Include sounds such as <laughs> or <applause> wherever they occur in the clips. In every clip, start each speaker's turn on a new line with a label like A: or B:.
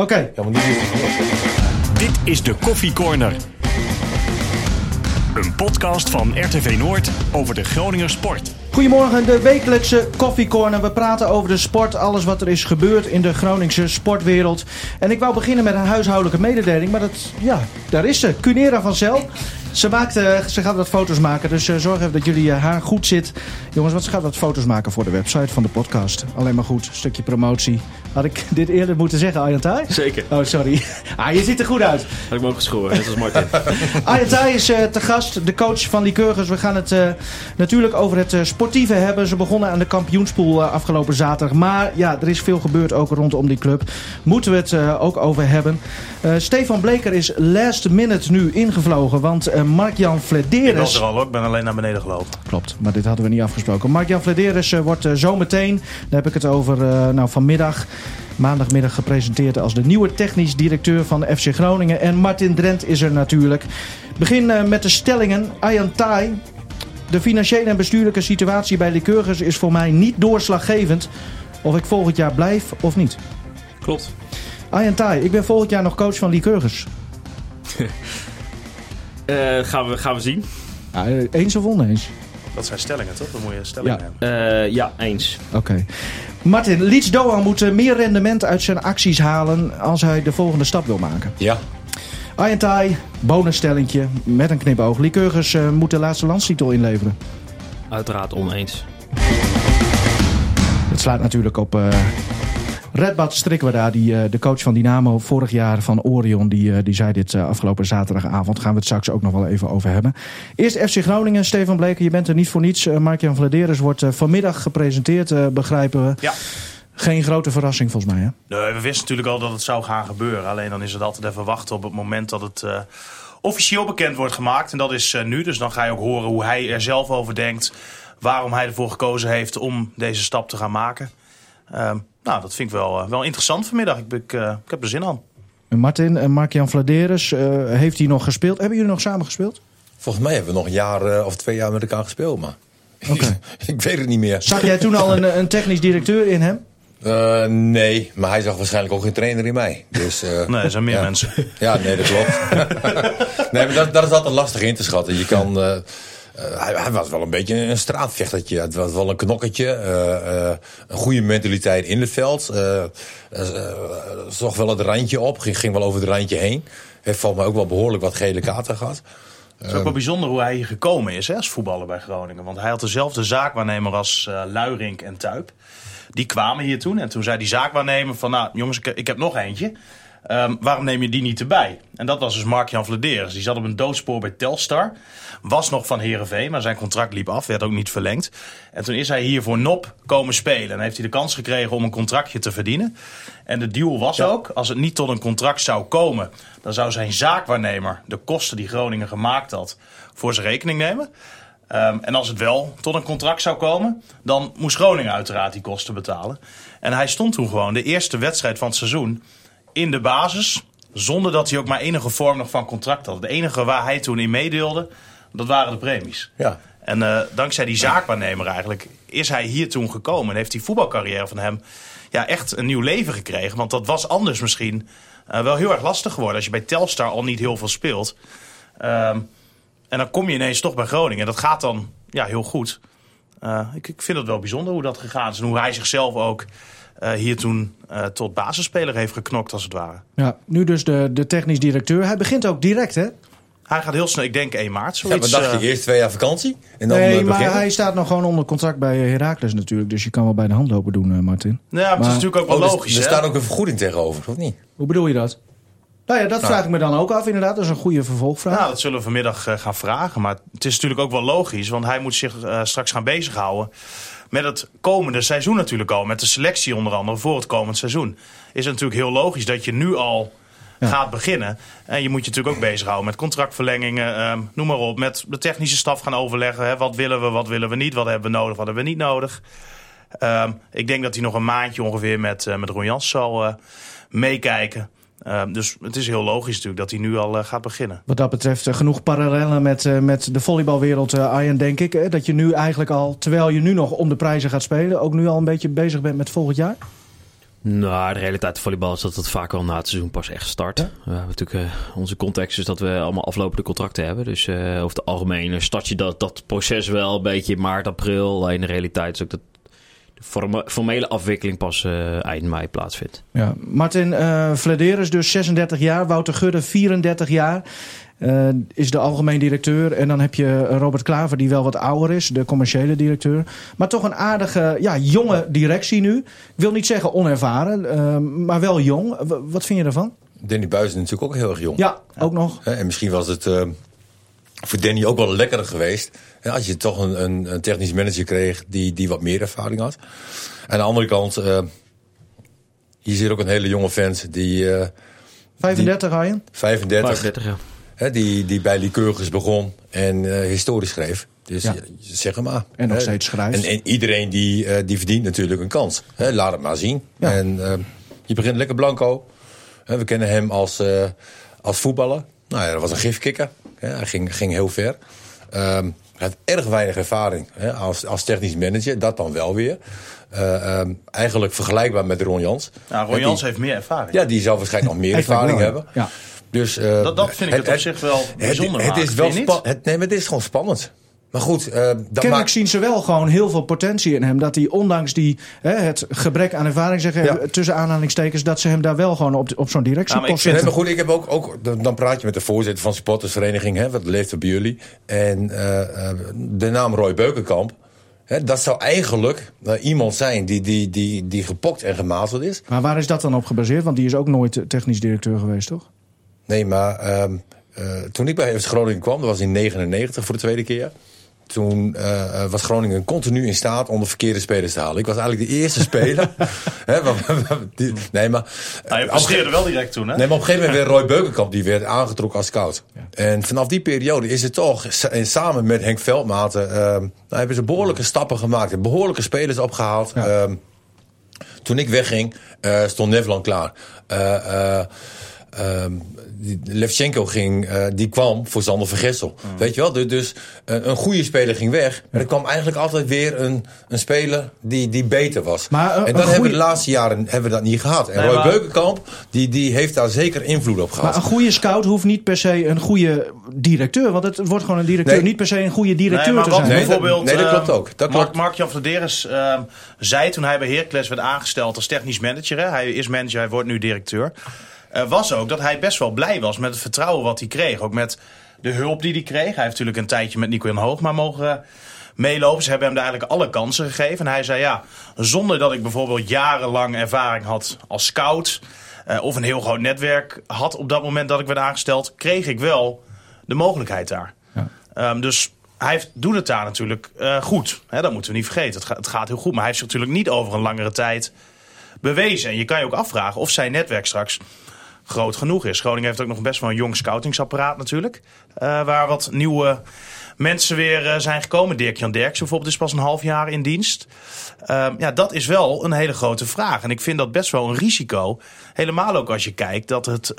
A: Oké.
B: Ja, nu
C: Dit is de Koffie Corner. Een podcast van RTV Noord over de Groninger sport.
A: Goedemorgen, de wekelijkse Coffee Corner. We praten over de sport, alles wat er is gebeurd in de Groningse sportwereld. En ik wou beginnen met een huishoudelijke mededeling, maar dat, ja, daar is ze. Cunera van Zel. Ze, maakt, ze gaat wat foto's maken, dus eh, zorg even dat jullie eh, haar goed zit. Jongens, wat ze gaat wat foto's maken voor de website van de podcast. Alleen maar goed, stukje promotie. Had ik dit eerder moeten zeggen, Ayantai?
D: Zeker.
A: Oh, sorry. <laughs> Ah, je ziet er goed uit.
D: Had ik me ook geschoren, net als Martin. <laughs>
A: Ayantai is eh, te gast, de coach van Lycurgus. We gaan het natuurlijk over het sportieve hebben. Ze begonnen aan de kampioenspool afgelopen zaterdag. Maar ja, er is veel gebeurd ook rondom die club. Moeten we het ook over hebben. Stefan Bleker is last minute nu ingevlogen. Want eh, Mark-Jan
E: Ik was er al hoor, ik ben alleen naar beneden gelopen.
A: Klopt, maar dit hadden we niet afgesproken. Mark-Jan Flederis eh, wordt eh, zometeen, daar heb ik het over, eh, nou vanmiddag, maandagmiddag gepresenteerd als de nieuwe technisch directeur van FC Groningen. En Martin Drent is er natuurlijk. Begin eh, met de stellingen. Ayan Tai. De financiële en bestuurlijke situatie bij Lycurgus is voor mij niet doorslaggevend of ik volgend jaar blijf of niet.
D: Klopt.
A: Ayan Tai, ik ben volgend jaar nog coach van Lycurgus. <laughs>
D: Eh, gaan, we, gaan we zien.
A: Ja, eh, eens of oneens?
E: Dat zijn stellingen toch? Dan moet je stellingen
A: Ja.
E: hebben.
D: Eh, ja, eens.
A: Oké. Martin, Leeds Doan moet eh, meer rendement uit zijn acties halen als hij de volgende stap wil maken.
B: Ja,
A: Ayantai, bonusstellingje met een knipoog. Lycurgus eh, moet de laatste landstitel inleveren.
D: Uiteraard oneens.
A: Het slaat natuurlijk op eh Redbad Strikwada, die, eh, de coach van Dynamo vorig jaar van Orion. Die, eh, die zei dit eh, afgelopen zaterdagavond. Gaan we het straks ook nog wel even over hebben. Eerst FC Groningen, Stefan Bleker, je bent er niet voor niets. Mark-Jan Vladeres wordt vanmiddag gepresenteerd, begrijpen we.
E: Ja.
A: Geen grote verrassing volgens mij, hè?
E: Nee, we wisten natuurlijk al dat het zou gaan gebeuren. Alleen dan is het altijd even wachten op het moment dat het officieel bekend wordt gemaakt. En dat is nu. Dus dan ga je ook horen hoe hij er zelf over denkt. Waarom hij ervoor gekozen heeft om deze stap te gaan maken. Ehm, nou, dat vind ik wel, eh, wel interessant vanmiddag. Ik, ik, eh, ik heb er zin aan.
A: En Martin en Mark-Jan Vladeres, eh, heeft hij nog gespeeld? Hebben jullie nog samen gespeeld?
B: volgens mij hebben we nog een jaar eh, of twee jaar met elkaar gespeeld, maar <laughs>
A: Oké.
B: ik weet het niet meer.
A: Zag jij toen al een, een technisch directeur in hem?
B: Eh, nee, maar hij zag waarschijnlijk ook geen trainer in mij. Dus, eh, <laughs>
E: Nee, er zijn meer
B: ja.
E: mensen. <laughs>
B: Ja, nee, dat klopt. nee, maar dat, dat is altijd lastig in te schatten. Je kan, eh, eh, hij, was wel een beetje een straatvechtertje. Het was wel een knokkertje. eh, eh, een goede mentaliteit in het veld. zocht wel het randje op. Ging, ging wel over het randje heen. Heeft volgens mij ook wel behoorlijk wat gele kaarten gehad.
E: Het is ook wel bijzonder hoe hij hier gekomen is hè, als voetballer bij Groningen. Want hij had dezelfde zaakwaarnemer als Luirink en Tuip. Die kwamen hier toen. En toen zei die zaakwaarnemer van... Nou jongens, ik, ik heb nog eentje. Ehm, waarom neem je die niet erbij? En dat was dus Mark-Jan Vladeres. Die zat op een doodspoor bij Telstar. Was nog van Herenveen, maar zijn contract liep af. Werd ook niet verlengd. En toen is hij hier voor NOP komen spelen. En heeft hij de kans gekregen om een contractje te verdienen. En de deal was ook, als het niet tot een contract zou komen... dan zou zijn zaakwaarnemer de kosten die Groningen gemaakt had... voor zijn rekening nemen. Ehm, en als het wel tot een contract zou komen, dan moest Groningen uiteraard die kosten betalen. En hij stond toen gewoon de eerste wedstrijd van het seizoen in de basis, zonder dat hij ook maar enige vorm nog van contract had. Het enige waar hij toen in meedeelde, dat waren de premies.
B: Ja.
E: En eh, dankzij die zaakwaarnemer eigenlijk is hij hier toen gekomen. En heeft die voetbalcarrière van hem ja, echt een nieuw leven gekregen. Want dat was anders misschien eh, wel heel erg lastig geworden. Als je bij Telstar al niet heel veel speelt. Ehm, en dan kom je ineens toch bij Groningen. Dat gaat dan ja, heel goed. Eh, ik, ik vind het wel bijzonder hoe dat gegaan is. En hoe hij zichzelf ook hier toen eh, tot basisspeler heeft geknokt als het ware.
A: Ja, nu dus de, de technisch directeur. Hij begint ook direct, hè?
E: Hij gaat heel snel, ik denk 1 maart.
B: Ja,
E: Zoiets,
B: wat dacht
E: eh,
B: je? Eerst twee jaar vakantie? En dan
A: nee,
B: eh,
A: maar hij staat nog gewoon onder contract bij Heracles natuurlijk. Dus je kan wel bij de hand lopen doen, eh, Martin.
E: nou ja, maar het is natuurlijk ook wel
B: Oh, dus
E: logisch.
B: er staat ook een vergoeding tegenover, of niet?
A: Hoe bedoel je dat? Nou ja, dat vraag ik me dan ook af inderdaad. Dat is een goede vervolgvraag.
E: Nou, dat zullen we vanmiddag eh, gaan vragen. Maar het is natuurlijk ook wel logisch. Want hij moet zich eh, straks gaan bezighouden met het komende seizoen natuurlijk al. Met de selectie onder andere voor het komend seizoen. Is het natuurlijk heel logisch dat je nu al gaat beginnen. En je moet je natuurlijk ook bezighouden met contractverlengingen. ehm, noem maar op. Met de technische staf gaan overleggen. Hè. Wat willen we, wat willen we niet? Wat hebben we nodig, wat hebben we niet nodig? Ehm, ik denk dat hij nog een maandje ongeveer met, eh met Ron Jans zal eh, meekijken. Ehm, dus het is heel logisch natuurlijk dat hij nu al eh, gaat beginnen.
A: Wat dat betreft eh, genoeg parallellen met, eh, met de volleybalwereld, eh Arjen, denk ik. Hè? Dat je nu eigenlijk al, terwijl je nu nog om de prijzen gaat spelen... ook nu al een beetje bezig bent met volgend jaar?
D: Nou, de realiteit van volleybal is dat het vaak al na het seizoen pas echt start. We hebben natuurlijk uh, onze context is dat we allemaal aflopende contracten hebben. Dus uh, over het algemeen start je dat, dat proces wel een beetje in maart, april. Alleen de realiteit is ook dat de formele afwikkeling pas uh, eind mei plaatsvindt.
A: Ja. Martin uh, Vladeres dus 36 jaar, Wouter Gudde 34 jaar. Uh, is de algemeen directeur. En dan heb je Robert Klaver, die wel wat ouder is, de commerciële directeur. Maar toch een aardige, ja, jonge directie nu. Ik wil niet zeggen onervaren, uh, maar wel jong. W wat vind je ervan?
B: Danny Buis is natuurlijk ook heel erg jong.
A: Ja, ook nog.
B: En misschien was het uh, voor Danny ook wel lekkerder geweest. Als je toch een, een, een, technisch manager kreeg die, die wat meer ervaring had. Aan de andere kant, hier zit ook een hele jonge vent die...
A: 35, Arjen?
B: 35.
D: 35, ja.
B: Hè, die, die bij Lycurgus begon en uh, historie schreef. Dus ja. zeg hem maar.
A: En nog steeds schrijft.
B: En, en iedereen die, uh, die verdient natuurlijk een kans. Hè, laat het maar zien. Ja. En uh, je begint lekker blanco. we kennen hem als, als voetballer. Nou ja, dat was een gifkikker. hij ging, ging heel ver. Um, hij had erg weinig ervaring hè, als, als technisch manager. Dat dan wel weer. Um, eigenlijk vergelijkbaar met Ron Jans.
E: Nou, Ron Jans die, heeft meer ervaring.
B: Ja, die zal waarschijnlijk nog meer ervaring hebben.
A: Ja.
B: Dus, uh,
E: dat, dat vind ik het, het op zich wel bijzonder
B: Het, het is wel het, nee, maar het is gewoon spannend. Maar goed, uh, dat
A: Kennelijk
B: maakt...
A: zien ze wel gewoon heel veel potentie in hem. Dat hij ondanks die, hè, het gebrek aan ervaring, zeggen ja. tussen aanhalingstekens, dat ze hem daar wel gewoon op, op zo'n directiepost
B: ja, zetten. Nee, maar goed, ik heb ook, ook, dan praat je met de voorzitter van de supportersvereniging, hè, wat leeft er bij jullie. En uh, de naam Roy Beukenkamp. Hè, dat zou eigenlijk uh, iemand zijn die, die, die, die gepokt en gemazeld is.
A: Maar waar is dat dan op gebaseerd? Want die is ook nooit technisch directeur geweest, toch?
B: Nee, maar uh, toen ik bij FC Groningen kwam, dat was in 99 voor de tweede keer. Toen uh, was Groningen continu in staat om de verkeerde spelers te halen. Ik was eigenlijk de eerste speler. <laughs> hè, die, nee, maar.
E: Nou, je presteerde wel direct toen, hè?
B: Nee, maar op een gegeven moment werd <laughs> Roy Beukenkamp die werd aangetrokken als scout. Ja. En vanaf die periode is het toch, en samen met Henk Veldmaten, uh, nou, hebben ze behoorlijke stappen gemaakt. Behoorlijke spelers opgehaald. Ja. Uh, toen ik wegging, stond Nevland klaar. Um, Levchenko ging, uh, die kwam voor Sander van Gessel. Mm. Weet je wel? Dus, dus uh, een goede speler ging weg. Maar er kwam eigenlijk altijd weer een, een speler die, die beter was.
A: Maar, uh,
B: en dat hebben we de laatste jaren hebben we dat niet gehad. En nee, Roy maar... Beukenkamp, die, die heeft daar zeker invloed op gehad.
A: Maar een goede scout hoeft niet per se een goede directeur. Want het wordt gewoon een directeur. Nee. Niet per se een goede directeur
E: nee,
A: te zijn.
E: Nee, bijvoorbeeld,
B: nee, dat klopt ook. Dat klopt.
E: Mark-Jan Vladeres uh, zei toen hij bij Heracles werd aangesteld als technisch manager. Hè? Hij is manager, hij wordt nu directeur. Was ook dat hij best wel blij was met het vertrouwen wat hij kreeg. Ook met de hulp die hij kreeg. Hij heeft natuurlijk een tijdje met Nico en Hoogma mogen uh, meelopen. Ze hebben hem daar eigenlijk alle kansen gegeven. En hij zei ja, zonder dat ik bijvoorbeeld jarenlang ervaring had als scout... Uh, of een heel groot netwerk had op dat moment dat ik werd aangesteld... kreeg ik wel de mogelijkheid daar. Ja. Um, dus hij heeft, doet het daar natuurlijk goed. Hè, dat moeten we niet vergeten. Het, ga, het gaat heel goed. Maar hij heeft zich natuurlijk niet over een langere tijd bewezen. En je kan je ook afvragen of zijn netwerk straks groot genoeg is. Groningen heeft ook nog best wel een jong scoutingsapparaat natuurlijk. Uh, waar wat nieuwe mensen weer uh, zijn gekomen. Dirk-Jan Derks bijvoorbeeld is pas een half jaar in dienst. Uh, ja, dat is wel een hele grote vraag. En ik vind dat best wel een risico. Helemaal ook als je kijkt dat het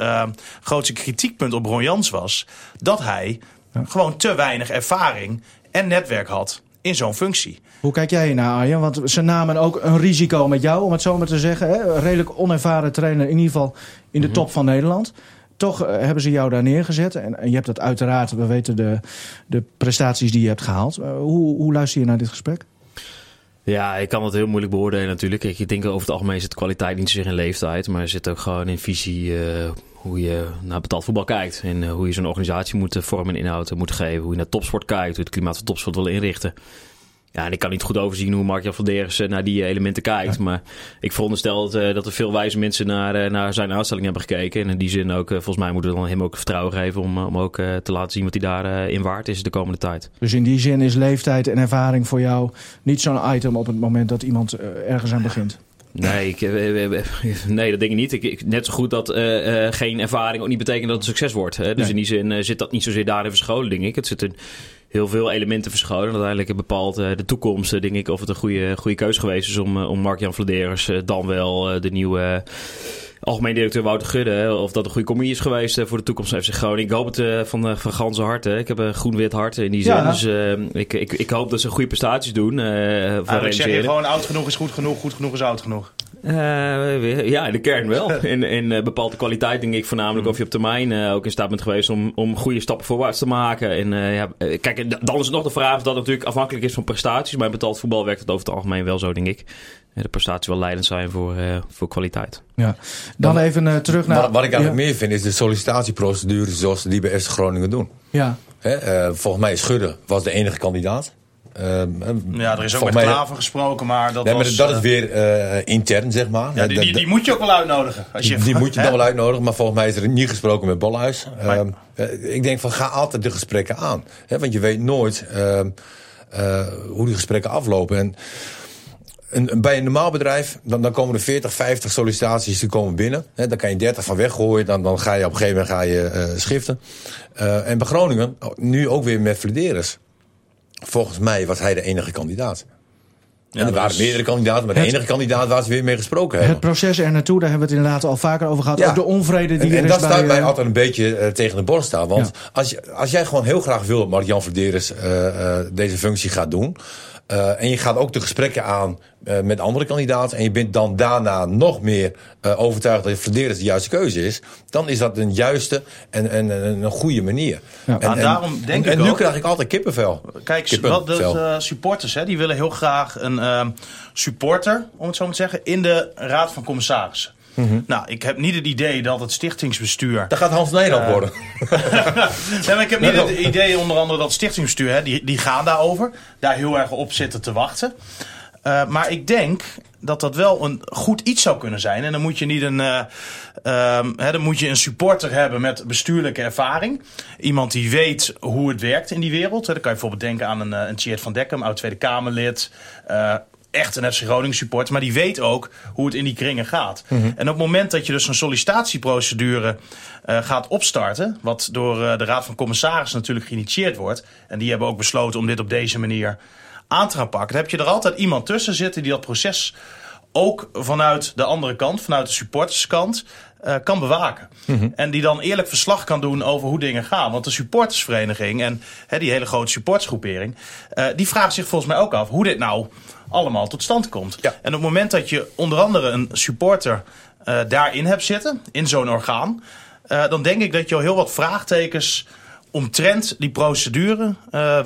E: grootste kritiekpunt op Ron Jans was... dat hij ja. gewoon te weinig ervaring en netwerk had in zo'n functie.
A: Hoe kijk jij naar Arjen? Want ze namen ook een risico met jou, om het zo maar te zeggen. Hè? Redelijk onervaren trainer, in ieder geval in de top van Nederland. Toch uh, hebben ze jou daar neergezet. En, je hebt dat uiteraard, we weten de, de prestaties die je hebt gehaald. Uh, hoe, hoe luister je naar dit gesprek?
D: Ja, ik kan het heel moeilijk beoordelen natuurlijk. Ik denk over het algemeen is het kwaliteit niet zozeer in leeftijd. Maar er zit ook gewoon in visie uh, hoe je naar betaald voetbal kijkt. En uh, hoe je zo'n organisatie moet vormen en inhoud moet geven. Hoe je naar topsport kijkt, hoe je het klimaat van topsport wil inrichten. Ja, en ik kan niet goed overzien hoe Mark-Jan van Deres naar die elementen kijkt. Ja. Maar ik veronderstel dat, uh, dat er veel wijze mensen naar, naar zijn aanstelling hebben gekeken. En in die zin ook, volgens mij moeten we dan hem ook vertrouwen geven om, om ook te laten zien wat hij daarin waard is de komende tijd.
A: Dus in die zin is leeftijd en ervaring voor jou niet zo'n item op het moment dat iemand ergens aan begint?
D: Nee, ik, <laughs> nee, dat denk ik niet. Ik, ik, net zo goed dat uh, uh, geen ervaring ook niet betekent dat het succes wordt. Hè? Dus nee. in die zin uh, zit dat niet zozeer daarin verscholen, denk ik. Het zit in heel veel elementen verscholen. En uiteindelijk bepaalt de toekomst, denk ik, of het een goede, goede keuze geweest is om, om Mark-Jan Vladeres dan wel de nieuwe algemeen directeur Wouter Gudde. Of dat een goede commissie is geweest voor de toekomst van FC Groningen. Ik hoop het uh, van, van ganse harte. Ik heb een groen-wit hart in die zin. Ja. Dus uh, ik, ik, ik hoop dat ze goede prestaties doen. Uh,
E: Eigenlijk zeg je gewoon oud genoeg is goed genoeg, goed genoeg is oud genoeg.
D: Uh, ja, in de kern wel. <laughs> In, in uh, bepaalde kwaliteit denk ik voornamelijk of je op termijn uh, ook in staat bent geweest om, om goede stappen voorwaarts te maken. En ja, kijk, dan is het nog de vraag dat het natuurlijk afhankelijk is van prestaties. Maar in betaald voetbal werkt het over het algemeen wel zo, denk ik. De prestaties wel leidend zijn voor, voor kwaliteit.
A: Ja. Dan even terug naar...
B: Wat, wat ik eigenlijk meer vind is de sollicitatieprocedure zoals die bij FC Groningen doen.
A: Ja.
B: volgens mij Schudde was de enige kandidaat.
E: Uh, ja, er is ook met mij, Klaver gesproken, maar dat
B: nee,
E: was...
B: Maar dat is weer uh, intern, zeg maar.
E: Ja, die, die, die, moet je ook wel uitnodigen. Als je,
B: die, die moet je dan <laughs> wel uitnodigen, maar volgens mij is er niet gesproken met Bolhuis. Uh, ik denk van, ga altijd de gesprekken aan. Hè, want je weet nooit ehm, hoe die gesprekken aflopen. En, een, bij een normaal bedrijf, dan, dan komen er 40, 50 sollicitaties die komen binnen. Hè, dan kan je 30 van weggooien, dan, dan ga je op een gegeven moment ga je, schiften. en bij Groningen, nu ook weer met Flederis volgens mij was hij de enige kandidaat. Ja, en er waren meerdere kandidaten, maar de enige kandidaat waar ze weer mee gesproken hebben.
A: Het proces er naartoe, daar hebben we het inderdaad al vaker over gehad. Ja. Ook de onvrede die
B: en,
A: er
B: en
A: is
B: dat
A: bij,
B: staat mij
A: uh,
B: altijd een beetje uh, tegen de borst staan. Want ja. als, je, als jij gewoon heel graag wil dat Mark-Jan Verderes uh, deze functie gaat doen... Uh, en je gaat ook de gesprekken aan uh, met andere kandidaten. En je bent dan daarna nog meer uh, overtuigd dat Verderes de juiste keuze is. Dan is dat een juiste en, en, en een goede manier.
E: Ja. En, en, daarom denk
B: en,
E: ik
B: en nu
E: ook,
B: krijg ik altijd kippenvel.
E: Kijk,
B: Kippenvel.
E: wat de supporters hè, die willen heel graag een uh, supporter, om het zo maar te zeggen, in de raad van commissarissen. Mm -hmm. Nou, ik heb niet het idee dat het stichtingsbestuur...
B: Dat gaat Hans Nederland uh, worden. <laughs>
E: nee, maar ik heb niet het idee onder andere dat het stichtingsbestuur... Hè, die, die gaan daarover, daar heel erg op zitten te wachten. Uh, maar ik denk dat dat wel een goed iets zou kunnen zijn. En dan moet je niet een, uh, um, hè, dan moet je een supporter hebben met bestuurlijke ervaring. Iemand die weet hoe het werkt in die wereld. Dan kan je bijvoorbeeld denken aan een, een Tjeerd van Dekkem, oud Tweede Kamerlid... Uh, echt een FC Groningen supporter, maar die weet ook hoe het in die kringen gaat. Mm -hmm. En op het moment dat je dus een sollicitatieprocedure uh, gaat opstarten, wat door uh, de Raad van Commissarissen natuurlijk geïnitieerd wordt, en die hebben ook besloten om dit op deze manier aan te gaan pakken, dan heb je er altijd iemand tussen zitten die dat proces ook vanuit de andere kant, vanuit de supporterskant, uh, kan bewaken. Mm -hmm. En die dan eerlijk verslag kan doen over hoe dingen gaan. Want de supportersvereniging en he, die hele grote supportersgroepering... Uh, die vraagt zich volgens mij ook af hoe dit nou allemaal tot stand komt. Ja. En op het moment dat je onder andere een supporter uh, daarin hebt zitten, in zo'n orgaan... dan denk ik dat je al heel wat vraagtekens omtrent die procedure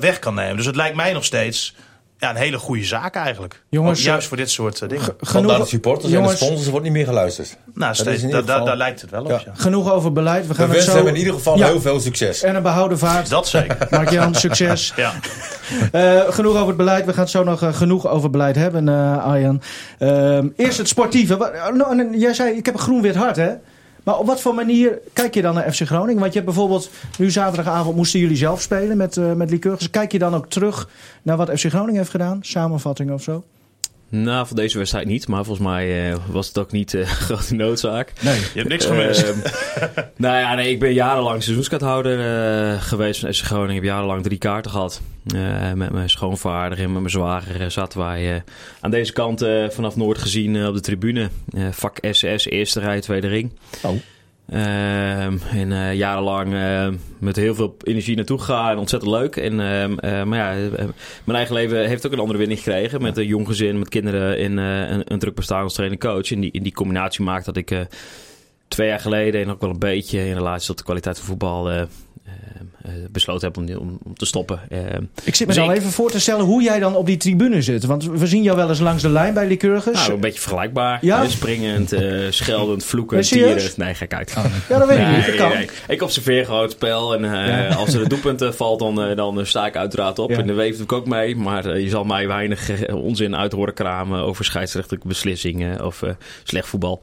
E: weg kan nemen. Dus het lijkt mij nog steeds ja, een hele goede zaak eigenlijk.
A: Jongens,
E: juist voor dit soort uh, dingen.
B: Genoeg, naar de supporters jongens, en de sponsors wordt niet meer geluisterd.
E: Nou, steeds, da, da, daar lijkt het wel op. Ja. Ja.
A: Genoeg over beleid. We, gaan
B: we wensen
A: zo...
B: hem in ieder geval ja. heel veel succes.
A: En een behouden vaart.
E: Dat zeker. <laughs>
A: Mark-Jan, succes. <laughs>
E: ja.
A: uh, genoeg over het beleid. We gaan het zo nog uh, genoeg over beleid hebben, uh, Arjan. eerst het sportieve. Jij zei, ik heb een groen-wit hart, hè? Maar op wat voor manier kijk je dan naar FC Groningen? Want je hebt bijvoorbeeld, nu zaterdagavond moesten jullie zelf spelen met, uh, met Lycurgus. Kijk je dan ook terug naar wat FC Groningen heeft gedaan? Samenvatting of zo?
D: Nou, voor deze wedstrijd niet. Maar volgens mij uh, was het ook niet <laughs> uh, grote noodzaak.
E: Nee, je hebt niks gemist.
D: Uh, <laughs> <laughs> nou ja, nee, ik ben jarenlang seizoenskaarthouder geweest van FC Groningen. Ik heb jarenlang drie kaarten gehad. met mijn schoonvader en met mijn zwager zaten wij aan deze kant vanaf Noord gezien op de tribune. vak SS, eerste rij, tweede ring.
A: Oh.
D: Uh, en uh, jarenlang uh, met heel veel energie naartoe gegaan. Ontzettend leuk. En, maar ja, mijn eigen leven heeft ook een andere wending gekregen. Met een jong gezin, met kinderen en een, een druk bestaan als trainer-coach. En die, in die combinatie maakt dat ik twee jaar geleden... en ook wel een beetje in relatie tot de kwaliteit van voetbal... Uh, besloten heb om, om, om te stoppen. Uh,
A: ik zit me dus al even voor te stellen hoe jij dan op die tribune zit. Want we zien jou wel eens langs de lijn bij Lycurgus.
D: Nou, een beetje vergelijkbaar.
A: Ja?
D: Springend, scheldend, vloekend, tieren. Nee, gek uit.
A: Oh, ja, dat weet
D: nee,
A: ik niet. Dat kan.
D: Nee, ik observeer gewoon het spel. En ja. als er een doelpunt valt, dan, dan sta ik uiteraard op. Ja. En de weef doe ik ook mee. Maar je zal mij weinig onzin uit horen kramen over scheidsrechtelijke beslissingen of slecht voetbal.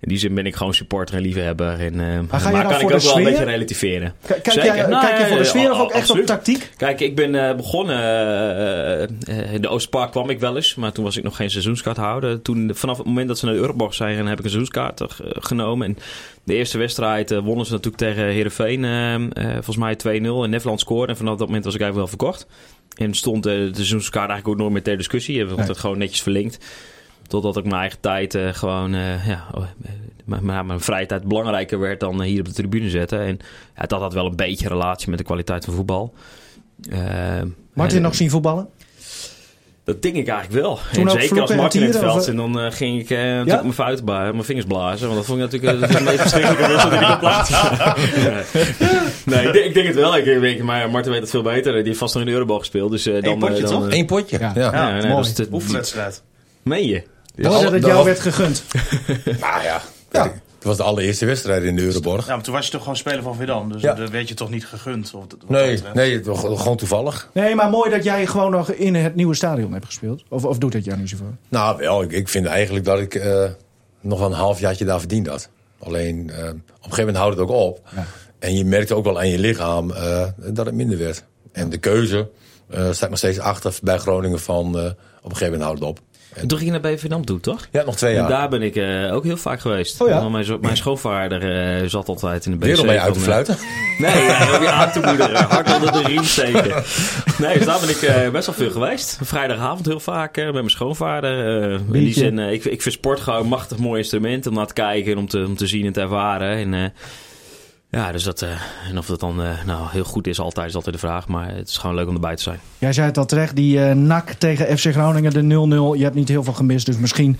D: In die zin ben ik gewoon supporter en liefhebber. En, uh,
A: maar ga je
D: maar
A: dan
D: kan
A: voor
D: ik ook wel een beetje relativeren.
A: K kijk, jij, nou, kijk je voor de sfeer of ook echt op tactiek?
D: Kijk, ik ben uh, begonnen... Uh, in de Oostpark kwam ik wel eens. Maar toen was ik nog geen seizoenskaarthouder. Toen, vanaf het moment dat ze naar de Euroborg zijn... heb ik een seizoenskaart genomen. En de eerste wedstrijd wonnen ze natuurlijk tegen Heerenveen. volgens mij 2-0. En Nederland scoorde. En vanaf dat moment was ik eigenlijk wel verkocht. En stond de seizoenskaart eigenlijk ook nooit meer ter discussie. We hebben het gewoon netjes verlinkt. Totdat ik mijn eigen tijd uh, gewoon, uh, ja, mijn, mijn vrije tijd belangrijker werd dan hier op de tribune zetten. En ja, dat had wel een beetje relatie met de kwaliteit van voetbal. Uh,
A: Martin nog zien voetballen?
D: Dat denk ik eigenlijk wel.
A: Toen
D: en zeker als Martin in het veld.
A: of-
D: En dan eh, ging ik eh, natuurlijk mijn vuisten bla- mijn vingers blazen. Want dat vond ik natuurlijk eh, dat is het meest verschrikkelijke wissel die ik op plaats. <laughs> nee, ik denk, ik denk het wel. Ik denk, maar Martin weet het veel beter. Die heeft vast nog in de Eurobal gespeeld. Dus eh, dan...
E: potje,
D: eh, dan,
E: toch?
D: eh,
B: Eén potje.
A: Ja.
B: Ja.
D: ja, nee,
E: mooi.
D: dat is te-
E: Oefenwedstrijd.
D: Meen je?
B: Alle-
A: dat het jou
B: al-
A: werd gegund. <laughs>
B: Nou ja.
A: Ja.
B: Het was de allereerste wedstrijd in de Euroborg.
E: Ja, maar toen was je toch gewoon speler van Vedan. Dus
B: Ja.
E: dat weet je toch niet gegund? Of, dat
B: Nee, nee, het was gewoon toevallig.
A: Nee, maar mooi dat jij gewoon nog in het nieuwe stadion hebt gespeeld. Of, of doet het jou niet zoveel?
B: Nou, wel. Ik, ik vind eigenlijk dat ik eh, nog wel een halfjaartje daar verdiend had. Alleen, eh, op een gegeven moment houdt het ook op.
A: Ja.
B: En je merkte ook wel aan je lichaam eh, dat het minder werd. En de keuze eh staat nog steeds achter bij Groningen van... eh, op een gegeven moment houdt het op.
D: En toen ging je naar BV Nam toe, toch?
B: Ja, nog twee
D: En
B: jaar.
D: daar ben ik eh, ook heel vaak geweest.
A: Oh ja?
D: Want Mijn, mijn schoonvader eh, zat altijd in de BC.
B: Weer om mee uit te
D: van, eh,
B: fluiten.
D: Nee, om je aan te moedigen. <laughs> Hard onder de riem steken. Nee, dus daar ben ik best wel veel geweest. Vrijdagavond heel vaak met mijn schoonvader. In die zin, ik, ik vind sport gewoon een machtig mooi instrument om naar te kijken en om te, om te zien en te ervaren. En, ja, dus dat, eh, en of dat dan eh, nou, heel goed is, altijd is altijd de vraag. Maar het is gewoon leuk om erbij te zijn.
A: Jij zei het al terecht, die eh NAC tegen FC Groningen, de 0-0. Je hebt niet heel veel gemist, dus misschien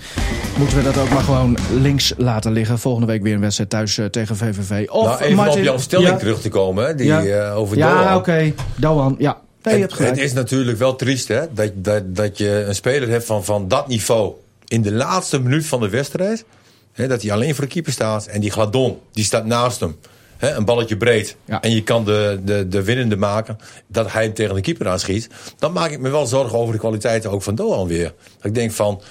A: moeten we dat ook maar gewoon links laten liggen. Volgende week weer een wedstrijd thuis eh, tegen VVV. Of
B: nou, even
A: Martin-
B: op jouw stelling
A: ja,
B: terug te komen. Hè, die,
A: Ja.
B: eh, over
A: Ja,
B: Doan.
A: oké. Doan, ja. Nee, je hebt
B: het,
A: gelijk.
B: het is natuurlijk wel triest hè, dat, dat, dat je een speler hebt van, van dat niveau in de laatste minuut van de wedstrijd. Hè, dat hij alleen voor de keeper staat en die Gladon die staat naast hem. Hè, een balletje breed.
A: Ja.
B: En je kan de, de, de winnende maken. Dat hij hem tegen de keeper aanschiet. Dan maak ik me wel zorgen over de kwaliteiten ook van Doan weer. Dat ik denk van,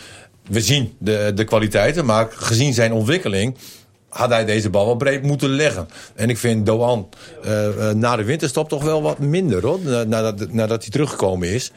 B: we zien de, de kwaliteiten. Maar gezien zijn ontwikkeling had hij deze bal wel breed moeten leggen. En ik vind Doan eh, eh, na de winterstop toch wel wat minder hoor. Na- Nadat, nadat hij teruggekomen is.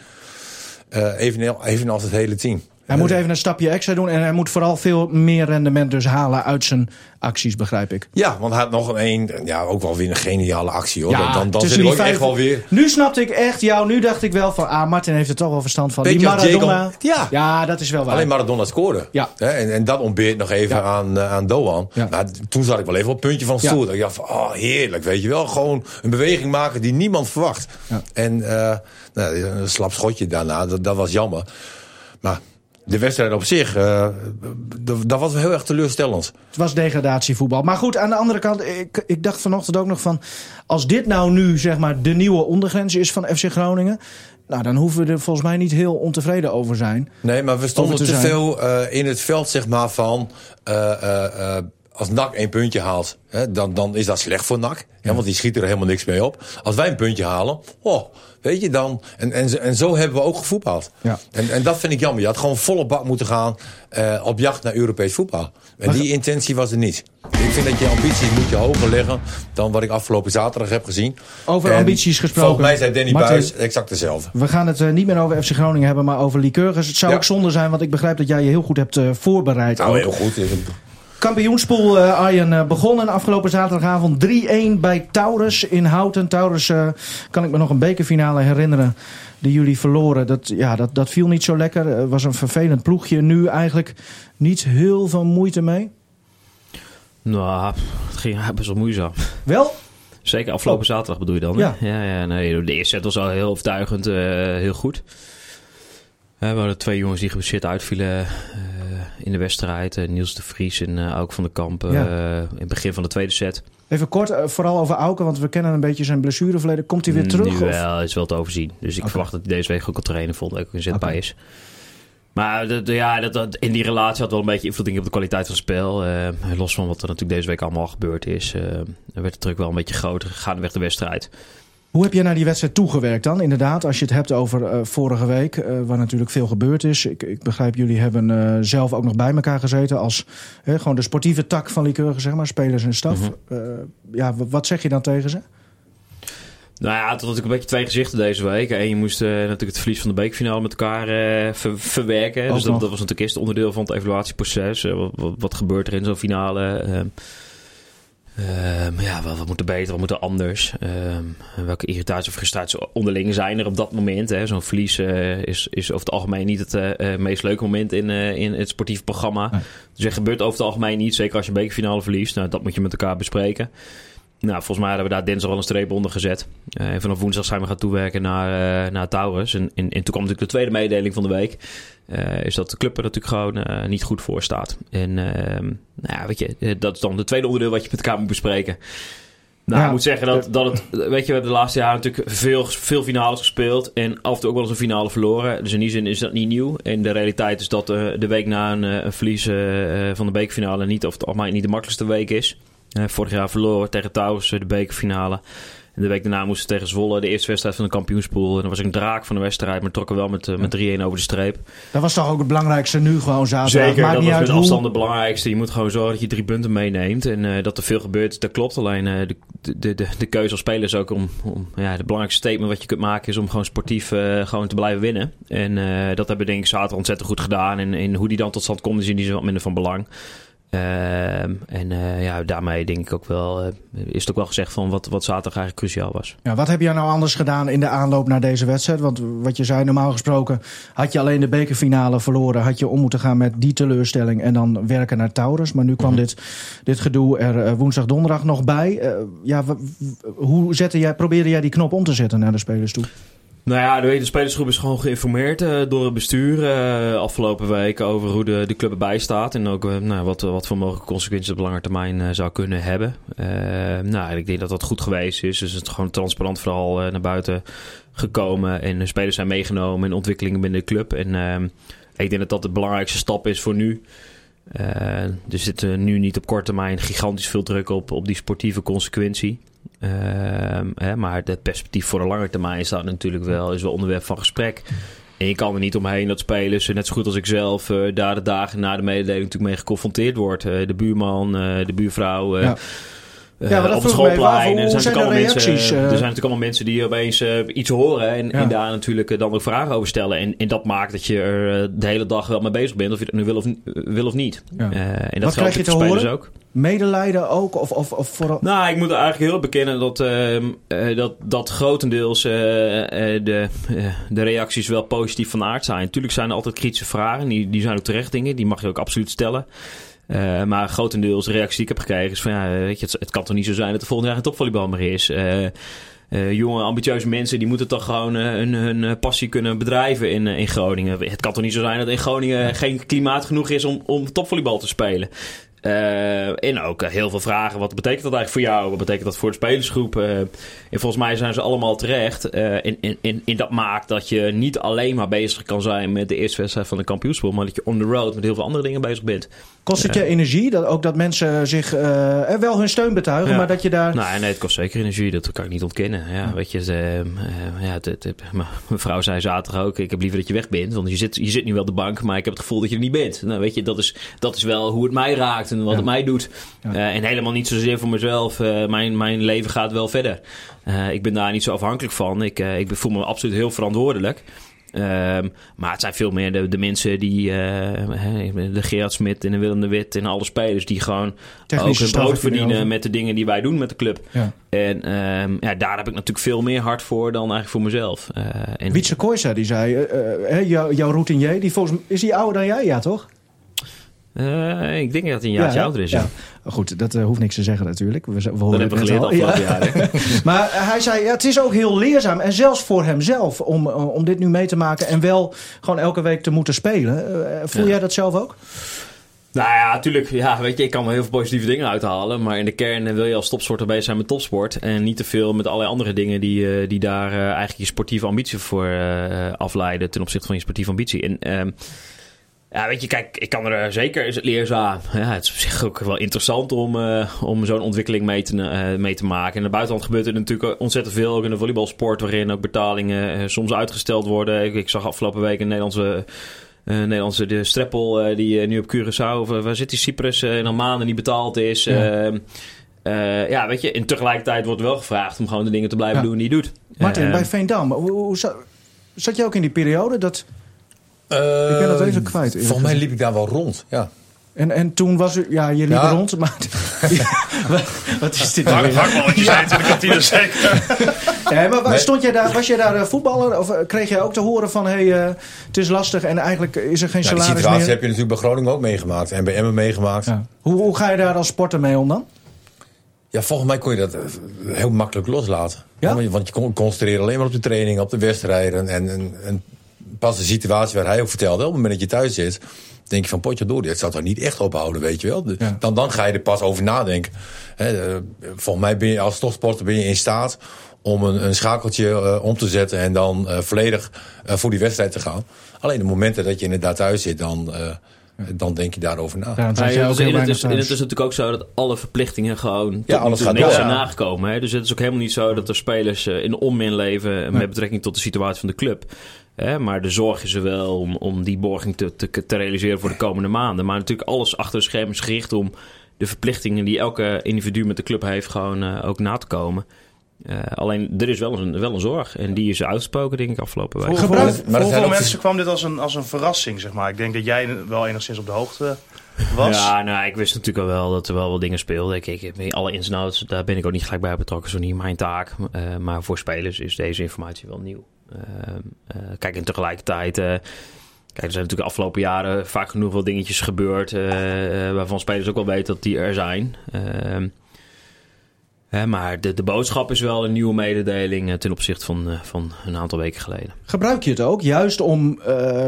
B: Eh even, evenals het hele team.
A: Hij moet even een stapje extra doen en hij moet vooral veel meer rendement dus halen uit zijn acties, begrijp ik.
B: Ja, want hij had nog een, ja, ook wel weer een geniale actie hoor.
A: Ja,
B: dan dan, zit ik
A: die
B: ook echt wel weer...
A: Nu snapte ik echt jou. Nu dacht ik wel van, ah, Martin heeft er toch wel verstand van.
B: Weet
A: Die Maradona.
B: Jacob- ja.
A: dat is wel waar.
B: Alleen Maradona scoorde.
A: Ja.
B: En, en dat ontbeert nog even
A: Ja.
B: aan, eh, aan Doan.
A: Ja.
B: Nou, toen zat ik wel even op het puntje van
A: Ja.
B: stoel. Dat Ik dacht van, oh, heerlijk, weet je wel. Gewoon een beweging maken die niemand verwacht.
A: Ja.
B: En eh, nou, een slap schotje daarna, dat, dat was jammer. Maar de wedstrijd op zich, eh, dat was wel heel erg teleurstellend.
A: Het was degradatievoetbal. Maar goed, aan de andere kant, ik, ik dacht vanochtend ook nog van... als dit nou nu zeg maar de nieuwe ondergrens is van FC Groningen... nou, dan hoeven we er volgens mij niet heel ontevreden over zijn.
B: Nee, maar we stonden te, veel eh, in het veld, zeg maar, van... eh, als NAC één puntje haalt, hè, dan, dan is dat slecht voor NAC. Hè, want die schiet er helemaal niks mee op. Als wij een puntje halen, oh, weet je dan... En, en, zo- en zo hebben we ook gevoetbald.
A: Ja.
B: En, en dat vind ik jammer. Je had gewoon volle bak moeten gaan eh, op jacht naar Europees voetbal. En die intentie was er niet. Ik vind dat je ambities moet je hoger leggen dan wat ik afgelopen zaterdag heb gezien.
A: Over
B: En
A: ambities gesproken.
B: Volgens mij zei Danny
A: Martin.
B: Buis exact hetzelfde.
A: We gaan het eh, niet meer over FC Groningen hebben, maar over Lycurgus. Het zou
B: Ja.
A: ook zonde zijn, want ik begrijp dat jij je heel goed hebt eh, voorbereid.
B: Nou,
A: ook.
B: heel goed.
A: Kampioenspool eh, Arjen eh, begonnen afgelopen zaterdagavond 3-1 bij Taurus in Houten. Taurus eh, kan ik me nog een bekerfinale herinneren die jullie verloren. Dat, ja, dat, dat viel niet zo lekker. Het was een vervelend ploegje. Nu eigenlijk niet heel veel moeite mee.
D: Nou, het ging <laughs> best wel moeizaam.
A: Wel?
D: Zeker afgelopen zaterdag bedoel je dan? hè?
A: Ja.
D: ja, ja nee, de eerste set was al heel overtuigend, heel goed. We hadden twee jongens die geblesseerd uitvielen eh, in de wedstrijd. Eh, Niels de Vries en Auk van der Kamp eh,
A: Ja.
D: in het begin van de tweede set.
A: Even kort, vooral over Auken, want we kennen een beetje zijn blessureverleden. Komt hij weer terug?
D: Nu
A: of?
D: wel, is wel te overzien. Dus ik verwacht dat hij deze week ook kan trainen. Volgende week ook inzetbaar is. Maar dat, ja, dat, dat, in die relatie had wel een beetje invloed op de kwaliteit van het spel. Los van wat er natuurlijk deze week allemaal gebeurd is. eh, werd de druk wel een beetje groter. Gaandeweg de wedstrijd.
A: Hoe heb je naar die wedstrijd toegewerkt dan? Inderdaad, als je het hebt over eh, vorige week, eh, waar natuurlijk veel gebeurd is. Ik, ik begrijp, jullie hebben eh, zelf ook nog bij elkaar gezeten als gewoon de sportieve tak van Lycurgus, zeg maar, spelers en staf.
D: Mhm.
A: Ja, wat zeg je dan tegen ze?
D: Nou ja, het had natuurlijk een beetje twee gezichten deze week. En je moest natuurlijk het verlies van de bekerfinale met elkaar ver- verwerken.
A: Ook
D: dus dat, was natuurlijk eerst onderdeel van het evaluatieproces. Wat, wat, wat gebeurt er in zo'n finale? Ehm, ehm, ja, wat, wat moet er beter, wat moet er anders? Ehm, welke irritatie of frustratie onderling zijn er op dat moment? hè? Zo'n verlies eh, is, is over het algemeen niet het eh, eh, meest leuke moment in, in het sportief programma.
A: Nee.
D: Dus er gebeurt over het algemeen niet, zeker als je een bekerfinale verliest. Nou, dat moet je met elkaar bespreken. Nou, volgens mij hebben we daar dinsdag al een streep onder gezet. Uh, en vanaf woensdag zijn we gaan toewerken naar, uh, naar Taurus. En, en, en, toen kwam natuurlijk de tweede mededeling van de week. Uh, is dat de club er natuurlijk gewoon niet goed voor staat. En ehm, nou ja, weet je, dat is dan het tweede onderdeel wat je met elkaar moet bespreken. Nou, ja, ik moet zeggen dat, dat het, weet je, we hebben de laatste jaren natuurlijk veel, veel finales gespeeld. En af en toe ook wel eens een finale verloren. Dus in die zin is dat niet nieuw. En de realiteit is dat de week na een, een verlies van de bekerfinale niet, of het niet de makkelijkste week is. Vorig jaar verloren tegen Taurus de bekerfinale. En de week daarna moesten we tegen Zwolle de eerste wedstrijd van de kampioenspool. En dan was ik een draak van de wedstrijd, maar trokken wel met, uh, met 3-1 over de streep.
A: Dat was toch ook het belangrijkste nu gewoon zaterdag?
D: Zeker,
A: Maakt
D: dat
A: niet
D: was
A: uit
D: met
A: hoe...
D: afstand het belangrijkste. Je moet gewoon zorgen dat je drie punten meeneemt. En uh, dat er veel gebeurt, dat klopt. Alleen uh, de, de, de, de keuze als speler is ook om... om ja, de belangrijkste statement wat je kunt maken is om gewoon sportief gewoon te blijven winnen. En dat hebben denk ik zaterdag ontzettend goed gedaan. En, en hoe die dan tot stand komt is in die zin wat minder van belang. Uh, en uh, ja, daarmee denk ik ook wel, uh, is het ook wel gezegd van wat, wat zaterdag eigenlijk cruciaal was.
A: Ja, wat heb jij nou anders gedaan in de aanloop naar deze wedstrijd? Want wat je zei, normaal gesproken had je alleen de bekerfinale verloren. Had je om moeten gaan met die teleurstelling en dan werken naar Taurus. Maar nu kwam mm -hmm. dit, dit gedoe er woensdag, donderdag nog bij. ja, hoe zette jij, probeerde jij die knop om te zetten naar de spelers toe?
D: Nou ja, de, spelersgroep is gewoon geïnformeerd uh, door het bestuur uh, afgelopen weken over hoe de, de club erbij staat. En ook uh, nou, wat, wat voor mogelijke consequenties op lange termijn zou kunnen hebben. nou, ik denk dat dat goed geweest is. Dus het is gewoon transparant vooral naar buiten gekomen. En de spelers zijn meegenomen in ontwikkelingen binnen de club. En ik denk dat dat de belangrijkste stap is voor nu. er zit nu niet op korte termijn gigantisch veel druk op, op die sportieve consequentie. Uh, hè, maar het perspectief voor de lange termijn staat natuurlijk wel, is wel onderwerp van gesprek. En je kan er niet omheen dat spelers, net zo goed als ik zelf, uh, daar de dagen na de mededeling natuurlijk mee geconfronteerd wordt. Uh, de buurman, de buurvrouw.
A: Ja, maar dat
D: op het schoolplein. Er zijn,
A: zijn
D: natuurlijk allemaal mensen,
A: eh?
D: er zijn natuurlijk allemaal mensen die opeens eh, iets horen en,
A: Ja.
D: en daar natuurlijk eh, dan ook vragen over stellen. En, en dat maakt dat je er eh, de hele dag wel mee bezig bent, of je dat nu wil of, wil of niet.
A: Ja.
D: Eh, en dat
A: Wat
D: geldt
A: krijg je
D: natuurlijk
A: te
D: voor spelers
A: horen?
D: ook.
A: Medelijden ook? Of, of, of vooral...
D: Nou, ik moet eigenlijk heel bekennen dat, ehm, eh, dat, dat grotendeels eh, eh, de, eh, de reacties wel positief van aard zijn. Natuurlijk zijn er altijd kritische vragen, die, die zijn ook terecht dingen, die mag je ook absoluut stellen. Eh, maar grotendeels de reactie die ik heb gekregen is van ja, weet je, het, het kan toch niet zo zijn dat er volgend jaar geen topvolleybal meer is. Eh, eh, jonge, ambitieuze mensen die moeten toch gewoon eh, hun, hun eh, passie kunnen bedrijven in, eh, in Groningen. Het kan toch niet zo zijn dat in Groningen geen klimaat genoeg is om, om topvolleybal te spelen. Eh, en ook eh, heel veel vragen. Wat betekent dat eigenlijk voor jou? Wat betekent dat voor de spelersgroep? Eh, en volgens mij zijn ze allemaal terecht. In, in, in, in dat maakt dat je niet alleen maar bezig kan zijn met de eerste wedstrijd van de kampioenspel. Maar dat je on the road met heel veel andere dingen bezig bent.
A: Kost het je energie? Dat, ook dat mensen zich wel hun steun betuigen,
D: Ja.
A: maar dat je daar...
D: Nou, nee, het kost zeker energie. Dat kan ik niet ontkennen. Ja, weet je, ja, het, het- het- mijn vrouw zei zaterdag ook: ik heb liever dat je weg bent, want je zit, je zit nu wel op de bank, maar ik heb het gevoel dat je er niet bent. Nou, weet je, dat is, dat is wel hoe het mij raakt en wat het mij doet. Eh, en helemaal niet zozeer voor mezelf. Eh, mijn, mijn leven gaat wel verder. Eh, ik ben daar niet zo afhankelijk van. Ik, ik voel me absoluut heel verantwoordelijk. Ehm, maar het zijn veel meer de, de mensen die, de Gerard Smit en de Willem de Wit en alle spelers die gewoon
A: Technische
D: ook hun brood verdienen met de dingen die wij doen met de club.
A: Ja.
D: En ehm, ja, daar heb ik natuurlijk veel meer hart voor dan eigenlijk voor mezelf. Eh, en,
A: Wietse Kooijsa, die zei, hè, jou- jouw routinier, die volgens mij- is die ouder dan jij? Ja, toch?
D: Eh, ik denk dat hij een jaartje
A: hè?
D: ouder is. Ja.
A: Goed, dat eh, hoeft niks te zeggen natuurlijk. We, we
D: Dat
A: horen
D: hebben we geleerd
A: al.
D: afgelopen
A: Ja.
D: jaar. <laughs>
A: Maar hij zei, ja, het is ook heel leerzaam. En zelfs voor hemzelf om, eh, om dit nu mee te maken. En wel gewoon elke week te moeten spelen. Eh, voel
D: Ja.
A: jij dat zelf ook?
D: Nou ja, natuurlijk. Ja, weet je, ik kan wel heel veel positieve dingen uithalen. Maar in de kern eh, wil je als topsporter bezig zijn met topsport. En niet te veel met allerlei andere dingen die, eh, die daar eh, eigenlijk je sportieve ambitie voor eh, afleiden. Ten opzichte van je sportieve ambitie. En ehm, ja, weet je, kijk, ik kan er zeker, is het leerzaam. Ja, het is op zich ook wel interessant om, eh, om zo'n ontwikkeling mee te, eh, mee te maken. In het buitenland gebeurt er natuurlijk ontzettend veel. Ook in de volleybalsport, waarin ook betalingen eh, soms uitgesteld worden. Ik, ik zag afgelopen week een Nederlandse eh Nederlandse de Streppel, eh, die eh, nu op Curaçao, of eh, waar zit die Cyprus, eh, en al maanden niet betaald is.
A: Ja.
D: Ja. ja, weet je, en tegelijkertijd wordt wel gevraagd om gewoon de dingen te blijven
A: Ja.
D: doen die je doet.
A: Martin,
D: Eh,
A: bij Veendam, hoe, hoe za- zat je ook in die periode? Dat,
B: Ik
A: ben dat even kwijt,
B: Volgens mij liep ik daar wel rond. Ja.
A: en, en toen was u, ja, je liep
B: Ja.
A: rond, maar... <laughs> wat, wat is dit nou weer?
E: Vakballetjes zijn in de kantine zeker.
A: Ja, <laughs> maar
B: Nee.
A: stond jij daar, was jij daar eh, voetballer? Of eh, kreeg jij ook te horen van, hé, hey, eh, het is lastig en eigenlijk is er geen
B: Nou, die
A: salaris
B: situatie
A: meer?
B: heb je natuurlijk bij Groningen ook meegemaakt. En bij Emmen meegemaakt. Ja,
A: Ja. Hoe, hoe ga je daar als sporter mee om dan?
B: Ja, volgens mij kon je dat heel makkelijk loslaten.
A: Ja?
B: Want je- Want je kon concentreren alleen maar op de training, op de wedstrijden. En, en, en pas de situatie waar hij ook vertelde, op het moment dat je thuis zit, denk je van potje door, dit zou toch niet echt ophouden, weet je wel.
A: Ja.
B: Dan, dan ga je er pas over nadenken. Hè, eh, volgens mij ben je als topsporter ben je in staat om een, een schakeltje eh, om te zetten en dan eh, volledig eh, voor die wedstrijd te gaan. Alleen de momenten dat je inderdaad thuis zit, dan, eh, dan denk je daarover na.
D: Ja, dus in, het is, en het is natuurlijk ook zo dat alle verplichtingen gewoon tot
B: Ja, alles gaat
D: niks
B: door.
D: zijn
B: Ja.
D: nagekomen. Hè? Dus het is ook helemaal niet zo dat er spelers in onmin leven met betrekking tot de situatie van de club. Hè? Maar de zorg is er wel om, om die borging te, te, te realiseren voor de komende maanden. Maar natuurlijk alles achter de schermen is gericht om de verplichtingen die elke individu met de club heeft gewoon eh, ook na te komen. Eh, alleen er is wel een, wel een zorg en die is uitgesproken denk ik afgelopen week.
E: Voor,
B: maar
E: voor hoeveel mensen kwam dit als een, als een verrassing, zeg maar? Ik denk dat jij wel enigszins op de hoogte was.
D: Ja, nou, ik wist natuurlijk al wel dat er wel wat dingen speelden. Ik, ik, alle ins en outs, daar ben ik ook niet gelijk bij betrokken. Zo niet mijn taak. Eh, maar voor spelers is deze informatie wel nieuw. Eh, eh, kijk, en tegelijkertijd... eh, kijk, er zijn natuurlijk de afgelopen jaren vaak genoeg wel dingetjes gebeurd... eh, waarvan spelers ook wel weten dat die er zijn. Ehm, hè, maar de, de boodschap is wel een nieuwe mededeling... ten opzichte van, van een aantal weken geleden.
A: Gebruik je het ook juist om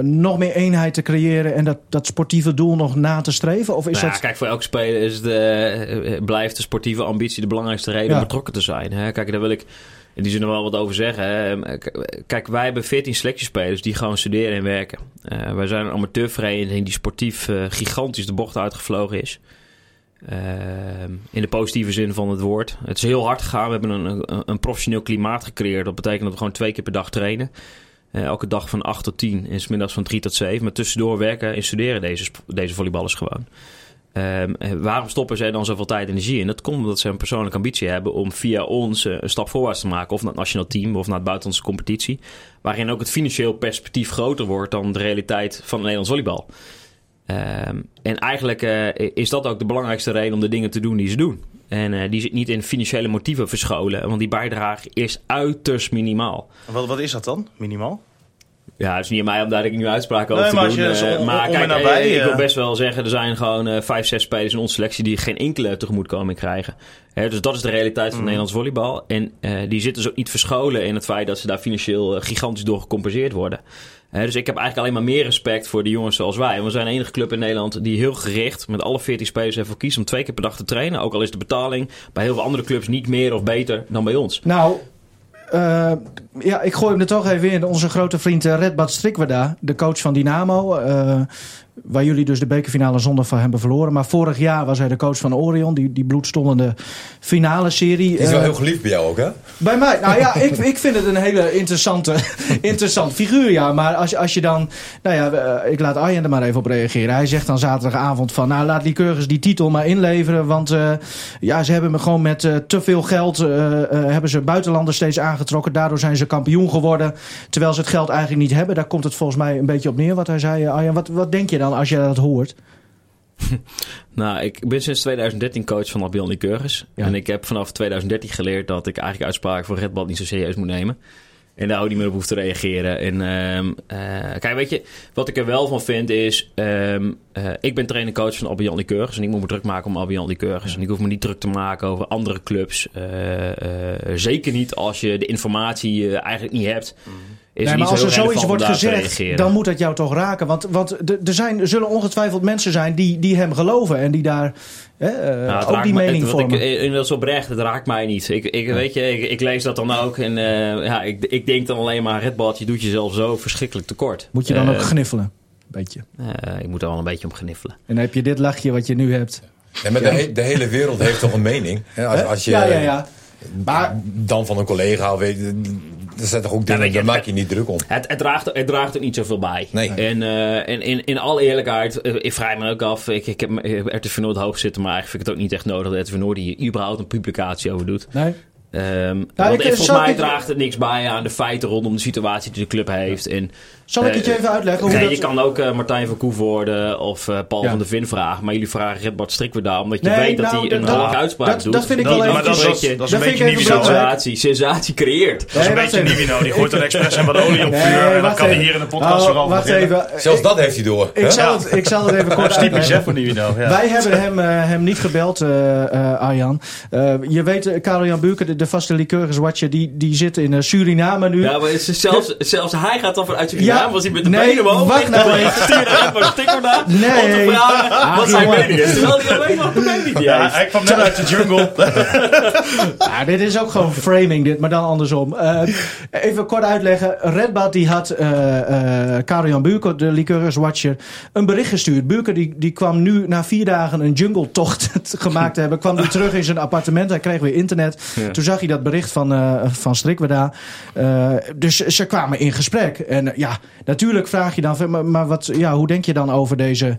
A: nog meer eenheid te creëren en dat, dat sportieve doel nog na te streven? Of is
D: Nou ja,
A: dat...
D: kijk, voor elke speler is de, blijft de sportieve ambitie de belangrijkste reden
A: Ja.
D: om betrokken te zijn. Hè? Kijk, daar wil ik in die zin nog wel wat over zeggen. Hè? K- Kijk, wij hebben 14 selectiespelers die gewoon studeren en werken. Eh, wij zijn een amateurvereniging die sportief eh, gigantisch de bocht uitgevlogen is. Eh, in de positieve zin van het woord. Het is heel hard gegaan. We hebben een, een, professioneel klimaat gecreëerd. Dat betekent dat we gewoon twee keer per dag trainen. Eh, elke dag van 8 tot 10 en 's middags van 3 tot 7. Maar tussendoor werken en studeren deze, deze volleyballers gewoon. Ehm, eh, waarom stoppen zij dan zoveel tijd en energie in? Dat komt omdat ze een persoonlijke ambitie hebben om via ons eh, een stap voorwaarts te maken. Of naar het nationaal team of naar het buitenlandse competitie. Waarin ook het financieel perspectief groter wordt dan de realiteit van Nederlands volleybal. Ehm, en eigenlijk eh, is dat ook de belangrijkste reden om de dingen te doen die ze doen. En die zit niet in financiële motieven verscholen. Want die bijdrage is uiterst minimaal.
E: Wat, wat is dat dan, minimaal?
D: Ja, het is niet aan mij om daar nu uitspraken over
E: Nee,
D: te
E: maar als
D: doen.
E: je dus
D: eh, maar
E: om
D: kijk,
E: nabij,
D: eh, ik wil
E: eh,
D: best wel zeggen, er zijn gewoon vijf, zes spelers in onze selectie die geen enkele tegemoetkoming krijgen. Hè, dus dat is de realiteit van
E: Mm.
D: Nederlands volleybal. En eh, die zitten dus ook niet verscholen in het feit dat ze daar financieel gigantisch door gecompenseerd worden. Hè, dus ik heb eigenlijk alleen maar meer respect voor de jongens zoals wij. We zijn de enige club in Nederland die heel gericht met alle 14 spelers ervoor kiest om twee keer per dag te trainen. Ook al is de betaling bij heel veel andere clubs niet meer of beter dan bij ons.
A: Nou, eh, ja, ik gooi hem er toch even in. Onze grote vriend eh, Redbad Strikweda, de coach van Dynamo. eh, waar jullie dus de bekerfinale zondag van hebben verloren. Maar vorig jaar was hij de coach van Orion, die, die bloedstollende finale serie.
B: Die is wel
A: Eh,
B: heel geliefd bij jou ook, hè?
A: Bij mij? Nou ja, ik, <laughs> ik vind het een hele interessante, interessant figuur, ja. Maar als, je- als je dan... Nou ja, eh, ik laat Arjen er maar even op reageren. Hij zegt dan zaterdagavond van... Nou, laat Lycurgus die titel maar inleveren. Want eh, ja, ze hebben me gewoon met te veel geld... hebben ze buitenlanders steeds aangetrokken. Daardoor zijn ze kampioen geworden. Terwijl ze het geld eigenlijk niet hebben. Daar komt het volgens mij een beetje op neer wat hij zei. Arjen, wat, wat denk je dan als je dat hoort? <laughs>
D: Nou, ik ben sinds 2013 coach van Albion Lycurgus.
A: Ja.
D: En ik heb vanaf 2013 geleerd dat ik eigenlijk uitspraken voor Red Bull niet zo serieus moet nemen. En daar ook niet meer op hoef te reageren. En ehm, eh, kijk, weet je, wat ik er wel van vind is... ehm, eh, ik ben trainer-coach van Albion Lycurgus. En ik moet me druk maken om Albion Lycurgus. En ik hoef me niet druk te maken over andere clubs. Eh, zeker niet als je de informatie eigenlijk niet hebt. Is
A: Nee,
D: het
A: maar als er zoiets wordt gezegd, dan moet dat jou toch raken. Want, want er er zijn, er zullen ongetwijfeld mensen zijn die, die hem geloven en die daar hè, eh,
D: Nou, het
A: ook die
D: me-
A: mening
D: het- wat
A: vormen.
D: Ik, is oprecht, het raakt mij niet. Ik, ik, weet je, ik, ik lees dat dan ook en eh, ja, ik, ik denk dan alleen maar... Red Bull, je doet jezelf zo verschrikkelijk tekort.
A: Moet je dan
D: Eh,
A: ook gniffelen? Beetje.
D: eh, ik moet er wel een beetje om gniffelen.
A: En dan heb je dit lachje wat je nu hebt.
B: Ja, maar de, he- de hele wereld heeft toch een mening? Hè? Als, als je
A: ja, ja, ja. Maar
B: dan van een collega weet, er zijn toch ook dingen,
D: je,
B: daar maak je niet druk om.
D: Het, het, draagt, het draagt er niet zoveel bij.
B: Nee.
D: En, eh, en in, in alle eerlijkheid, eh, ik vraag me ook af... Ik, ik heb RTV Noord hoog zitten, maar eigenlijk vind ik het ook niet echt nodig... dat RTV Noord hier überhaupt een publicatie over doet.
A: nee,
D: Ehm,
A: ik-
D: want
A: zal
D: volgens mij
A: ik-
D: draagt het niks bij aan de feiten rondom de situatie die de club heeft. En,
A: Zal ik het je even uitleggen? Hoe
D: Nee,
A: dat...
D: je kan ook eh, Martijn van Koevoorde of eh, Paul
A: Ja.
D: van der Vin vragen. Maar jullie vragen Redbart Strikwerda omdat je
A: Nee,
D: weet dat
A: nou,
D: hij een
A: dat-
D: hoge uitspraak
A: dat-
D: doet.
A: dat vind ik
E: Dat-
A: wel
E: maar
A: even...
E: dat dat is een
A: dat
E: beetje Nivino.
D: sensatie, sensatie creëert.
E: Dat is een beetje. Nivino. Die gooit er expres en wat olie op
A: Nee,
E: vuur. En dan kan hij hier in de podcast
A: Oh,
E: weer over
A: Wacht even.
B: Zelfs
A: Ik-
B: dat heeft hij door.
A: Ik zal, het, ik zal het even
E: Dat
A: kort
E: is <laughs> typisch hè, voor Nivino. Ja.
A: Wij hebben hem, eh, hem niet gebeld, eh eh, Arjan. Eh, je weet, eh, Karel-Jan Buurken, de, de vaste liqueurswatcher, die, die zit in Suriname nu.
D: Ja, maar zelfs hij gaat dan vanuit Suriname,
A: Ja,
D: was hij met de
A: nee,
D: benen omhoog.
A: wacht nou <laughs> even.
D: Maar
A: Nee.
D: te vragen wat zijn mening is. Terwijl hij alleen nog de niet
E: Ja, hij kwam net uit de jungle. <laughs>
A: Ja, dit is ook gewoon framing, dit, maar dan andersom. Eh, even kort uitleggen. Redbad die had eh eh Karel-Jan Buurken, de liqueurswatcher, een bericht gestuurd. Buurken die, die kwam nu na vier dagen een jungletocht <laughs> gemaakt te hebben. Kwam nu terug in zijn appartement. Hij kreeg weer internet.
D: Ja.
A: Toen zag hij dat bericht van, eh van Strikwerda. Eh, dus ze kwamen in gesprek. En ja, natuurlijk vraag je dan... Maar, maar wat, ja, hoe denk je dan over deze...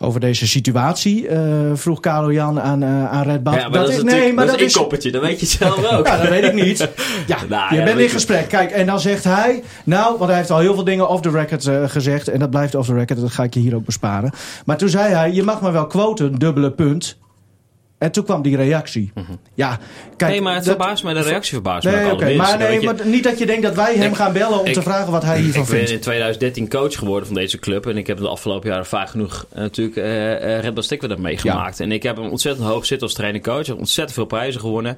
A: Over deze situatie, eh, vroeg Karel Jan aan, eh aan Red.
D: Ja, maar dat, is
A: nee, maar
D: dat
A: dat
D: is een inkoppertje, dat weet je zelf ook. <laughs>
A: ja, dat weet ik niet. <laughs> Ja,
D: Nou,
A: je
D: ja,
A: bent in gesprek. Kijk, en dan zegt hij... Nou, want hij heeft al heel veel dingen off the record eh, gezegd. En dat blijft off the record. Dat ga ik je hier ook besparen. Maar toen zei hij... Je mag me wel quoten, dubbele punt. En toen kwam die reactie. Ja, kijk...
D: Mhm. nee, maar het
A: dat-
D: verbaast mij, de reactie verbaast me
A: Nee,
D: ook
A: oké.
D: allerminst.
A: Maar, nee,
D: je,
A: niet dat je denkt dat wij hem
D: Ik-
A: gaan bellen om
D: ik-
A: te vragen wat hij hiervan
D: ik ben
A: vindt.
D: in 2013 coach geworden van deze club. En ik heb de afgelopen jaren vaak genoeg eh, natuurlijk eh, Red Bull meegemaakt. En ik heb hem ontzettend hoog zitten als trainer-coach. Ik heb ontzettend veel prijzen gewonnen.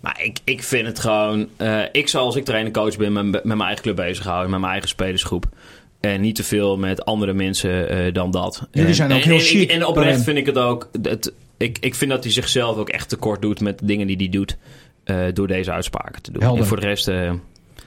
D: Maar ik, ik vind het gewoon... ik zal als ik trainer-coach ben met, met mijn eigen club bezighouden. Met mijn eigen spelersgroep. En niet te veel met andere mensen dan dat.
A: Jullie
D: En-
A: zijn ook
D: en,
A: heel
D: en,
A: chic
D: En oprecht
A: daarin.
D: vind ik het ook... Het, ik, ik vind dat hij zichzelf ook echt tekort doet met de dingen die hij doet. eh, door deze uitspraken te doen.
A: Helder.
D: En voor de rest... eh,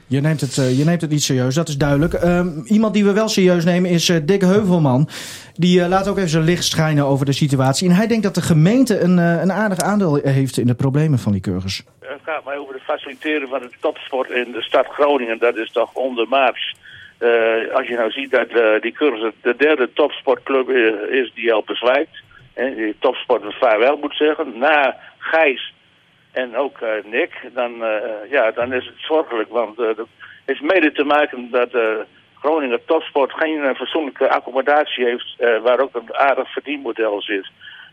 A: Je neemt, het, eh, je neemt het niet serieus, dat is duidelijk. Ehm, iemand die we wel serieus nemen is Dick Heuvelman. Die laat ook even zijn licht schijnen over de situatie. En hij denkt dat de gemeente een, een aardig aandeel heeft in de problemen van die cursus.
F: Het gaat mij over het faciliteren van de topsport in de stad Groningen. Dat is toch ondermaats. Eh als je nou ziet dat eh, die cursus de derde topsportclub is die al bezwijkt. En die topsport vaarwel moet zeggen. Na Gijs en ook eh, Nick, dan, eh, ja, dan is het zorgelijk. Want eh dat heeft mede te maken dat Groningen topsport geen fatsoenlijke accommodatie heeft. waar ook een aardig verdienmodel zit.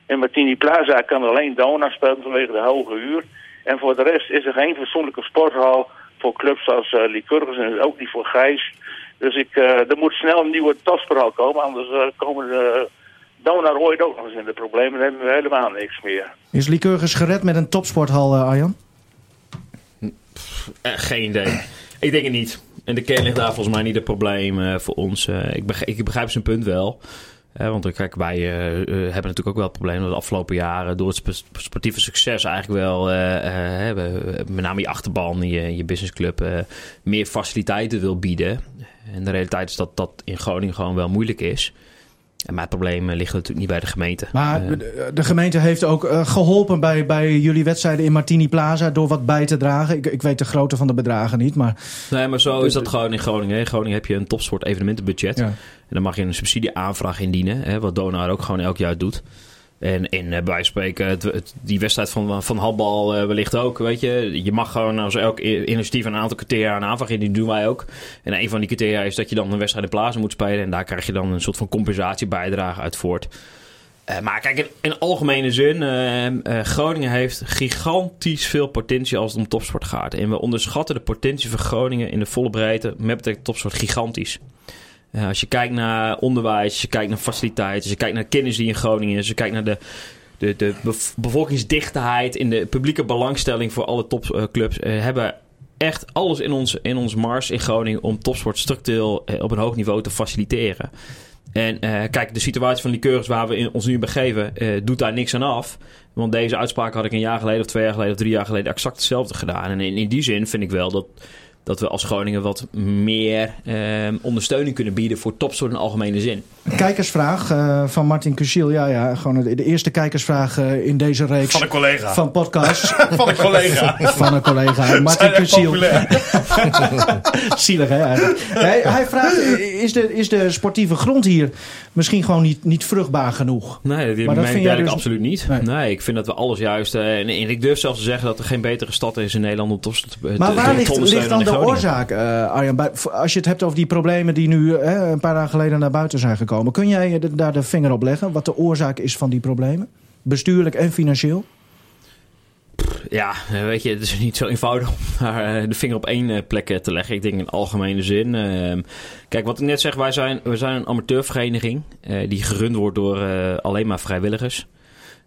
F: In Martini Plaza kan alleen Dona spelen vanwege de hoge huur. En voor de rest is er geen fatsoenlijke sporthal voor clubs als uh, Lycurgus en ook niet voor Gijs. Dus ik, er moet snel een nieuwe topsporthal komen, anders komen de Dona ooit ook nog eens in de problemen. Dan hebben we helemaal niks meer.
A: Is Lycurgus gered met een topsporthal, eh, Arjan?
D: Eh, geen idee. ik denk het niet. En de kern ligt daar volgens mij niet het probleem eh, voor ons. Ik, begrijp, ik begrijp zijn punt wel. Want kijk, wij hebben natuurlijk ook wel het probleem dat de afgelopen jaren door het sp- sportieve succes eigenlijk wel, eh, eh, hebben, met name je achterban, je, je businessclub, eh, meer faciliteiten wil bieden. En de realiteit is dat dat in Groningen gewoon wel moeilijk is. En mijn probleem eh, ligt natuurlijk niet bij de gemeente.
A: Maar
D: Eh,
A: de, de gemeente heeft ook eh, geholpen bij, bij jullie wedstrijden in Martini Plaza door wat bij te dragen. Ik, ik weet de grootte van de bedragen niet, maar...
D: Nee, maar zo is dat gewoon in Groningen. In Groningen heb je een topsport evenementenbudget.
A: Ja.
D: En dan mag je een subsidieaanvraag indienen. Hè, wat Donar ook gewoon elk jaar doet. En in, eh, bij spreken, die wedstrijd van, van handbal eh, wellicht ook. Weet je. je mag gewoon als elk initiatief een aantal criteria een aanvraag indienen. Die doen wij ook. En een van die criteria is dat je dan een wedstrijd in plaza moet spelen. En daar krijg je dan een soort van compensatiebijdrage uit voort. Eh, maar kijk, in, algemene zin, eh, eh, Groningen heeft gigantisch veel potentie als het om topsport gaat. En we onderschatten de potentie van Groningen in de volle breedte met betrekking topsport gigantisch. Eh, als je kijkt naar onderwijs, als je kijkt naar faciliteiten, als je kijkt naar kennis die in Groningen is, als je kijkt naar de, de, de bev- bevolkingsdichtheid in de publieke belangstelling voor alle topclubs, eh, hebben echt alles in ons, in ons mars in Groningen om topsport structureel eh, op een hoog niveau te faciliteren. En kijk, de situatie van die keurs waar we in, ons nu begeven, doet daar niks aan af. Want deze uitspraak had ik een jaar geleden, of twee jaar geleden, of drie jaar geleden exact hetzelfde gedaan. En in, in die zin vind ik wel dat dat we als Groningen wat meer ehm, ondersteuning kunnen bieden voor topsport in algemene zin.
A: Kijkersvraag eh, van Martin Cusiel. Ja, ja, gewoon de, de eerste kijkersvraag eh, in deze reeks
E: Van een collega.
A: van podcasts. <laughs>
E: Van een collega.
A: van een collega. Martin
E: populair. <laughs>
A: Zielig, hè? eigenlijk. Hij, hij vraagt, is de, is de sportieve grond hier misschien gewoon niet, niet vruchtbaar genoeg?
D: Nee, dat
A: Maar dat vind jij dus-
D: absoluut niet.
A: Nee.
D: Nee. ik vind dat we alles juist... eh, en, en ik durf zelfs te zeggen dat er geen betere stad is in Nederland om topsport te,
A: Maar waar
D: te
A: ligt, ligt dan
D: dan
A: de oorzaak, eh, Arjan? Als je het hebt over die problemen die nu eh, een paar dagen geleden naar buiten zijn gekomen. Kun jij de- daar de vinger op leggen? Wat de oorzaak is van die problemen? Bestuurlijk en financieel?
D: Ja, eh, weet je, het is niet zo eenvoudig om daar eh, de vinger op één eh, plek eh, te leggen. Ik denk in algemene zin. Ehm, kijk, wat ik net zeg, wij zijn, we zijn een amateurvereniging eh, die gerund wordt door eh, alleen maar vrijwilligers.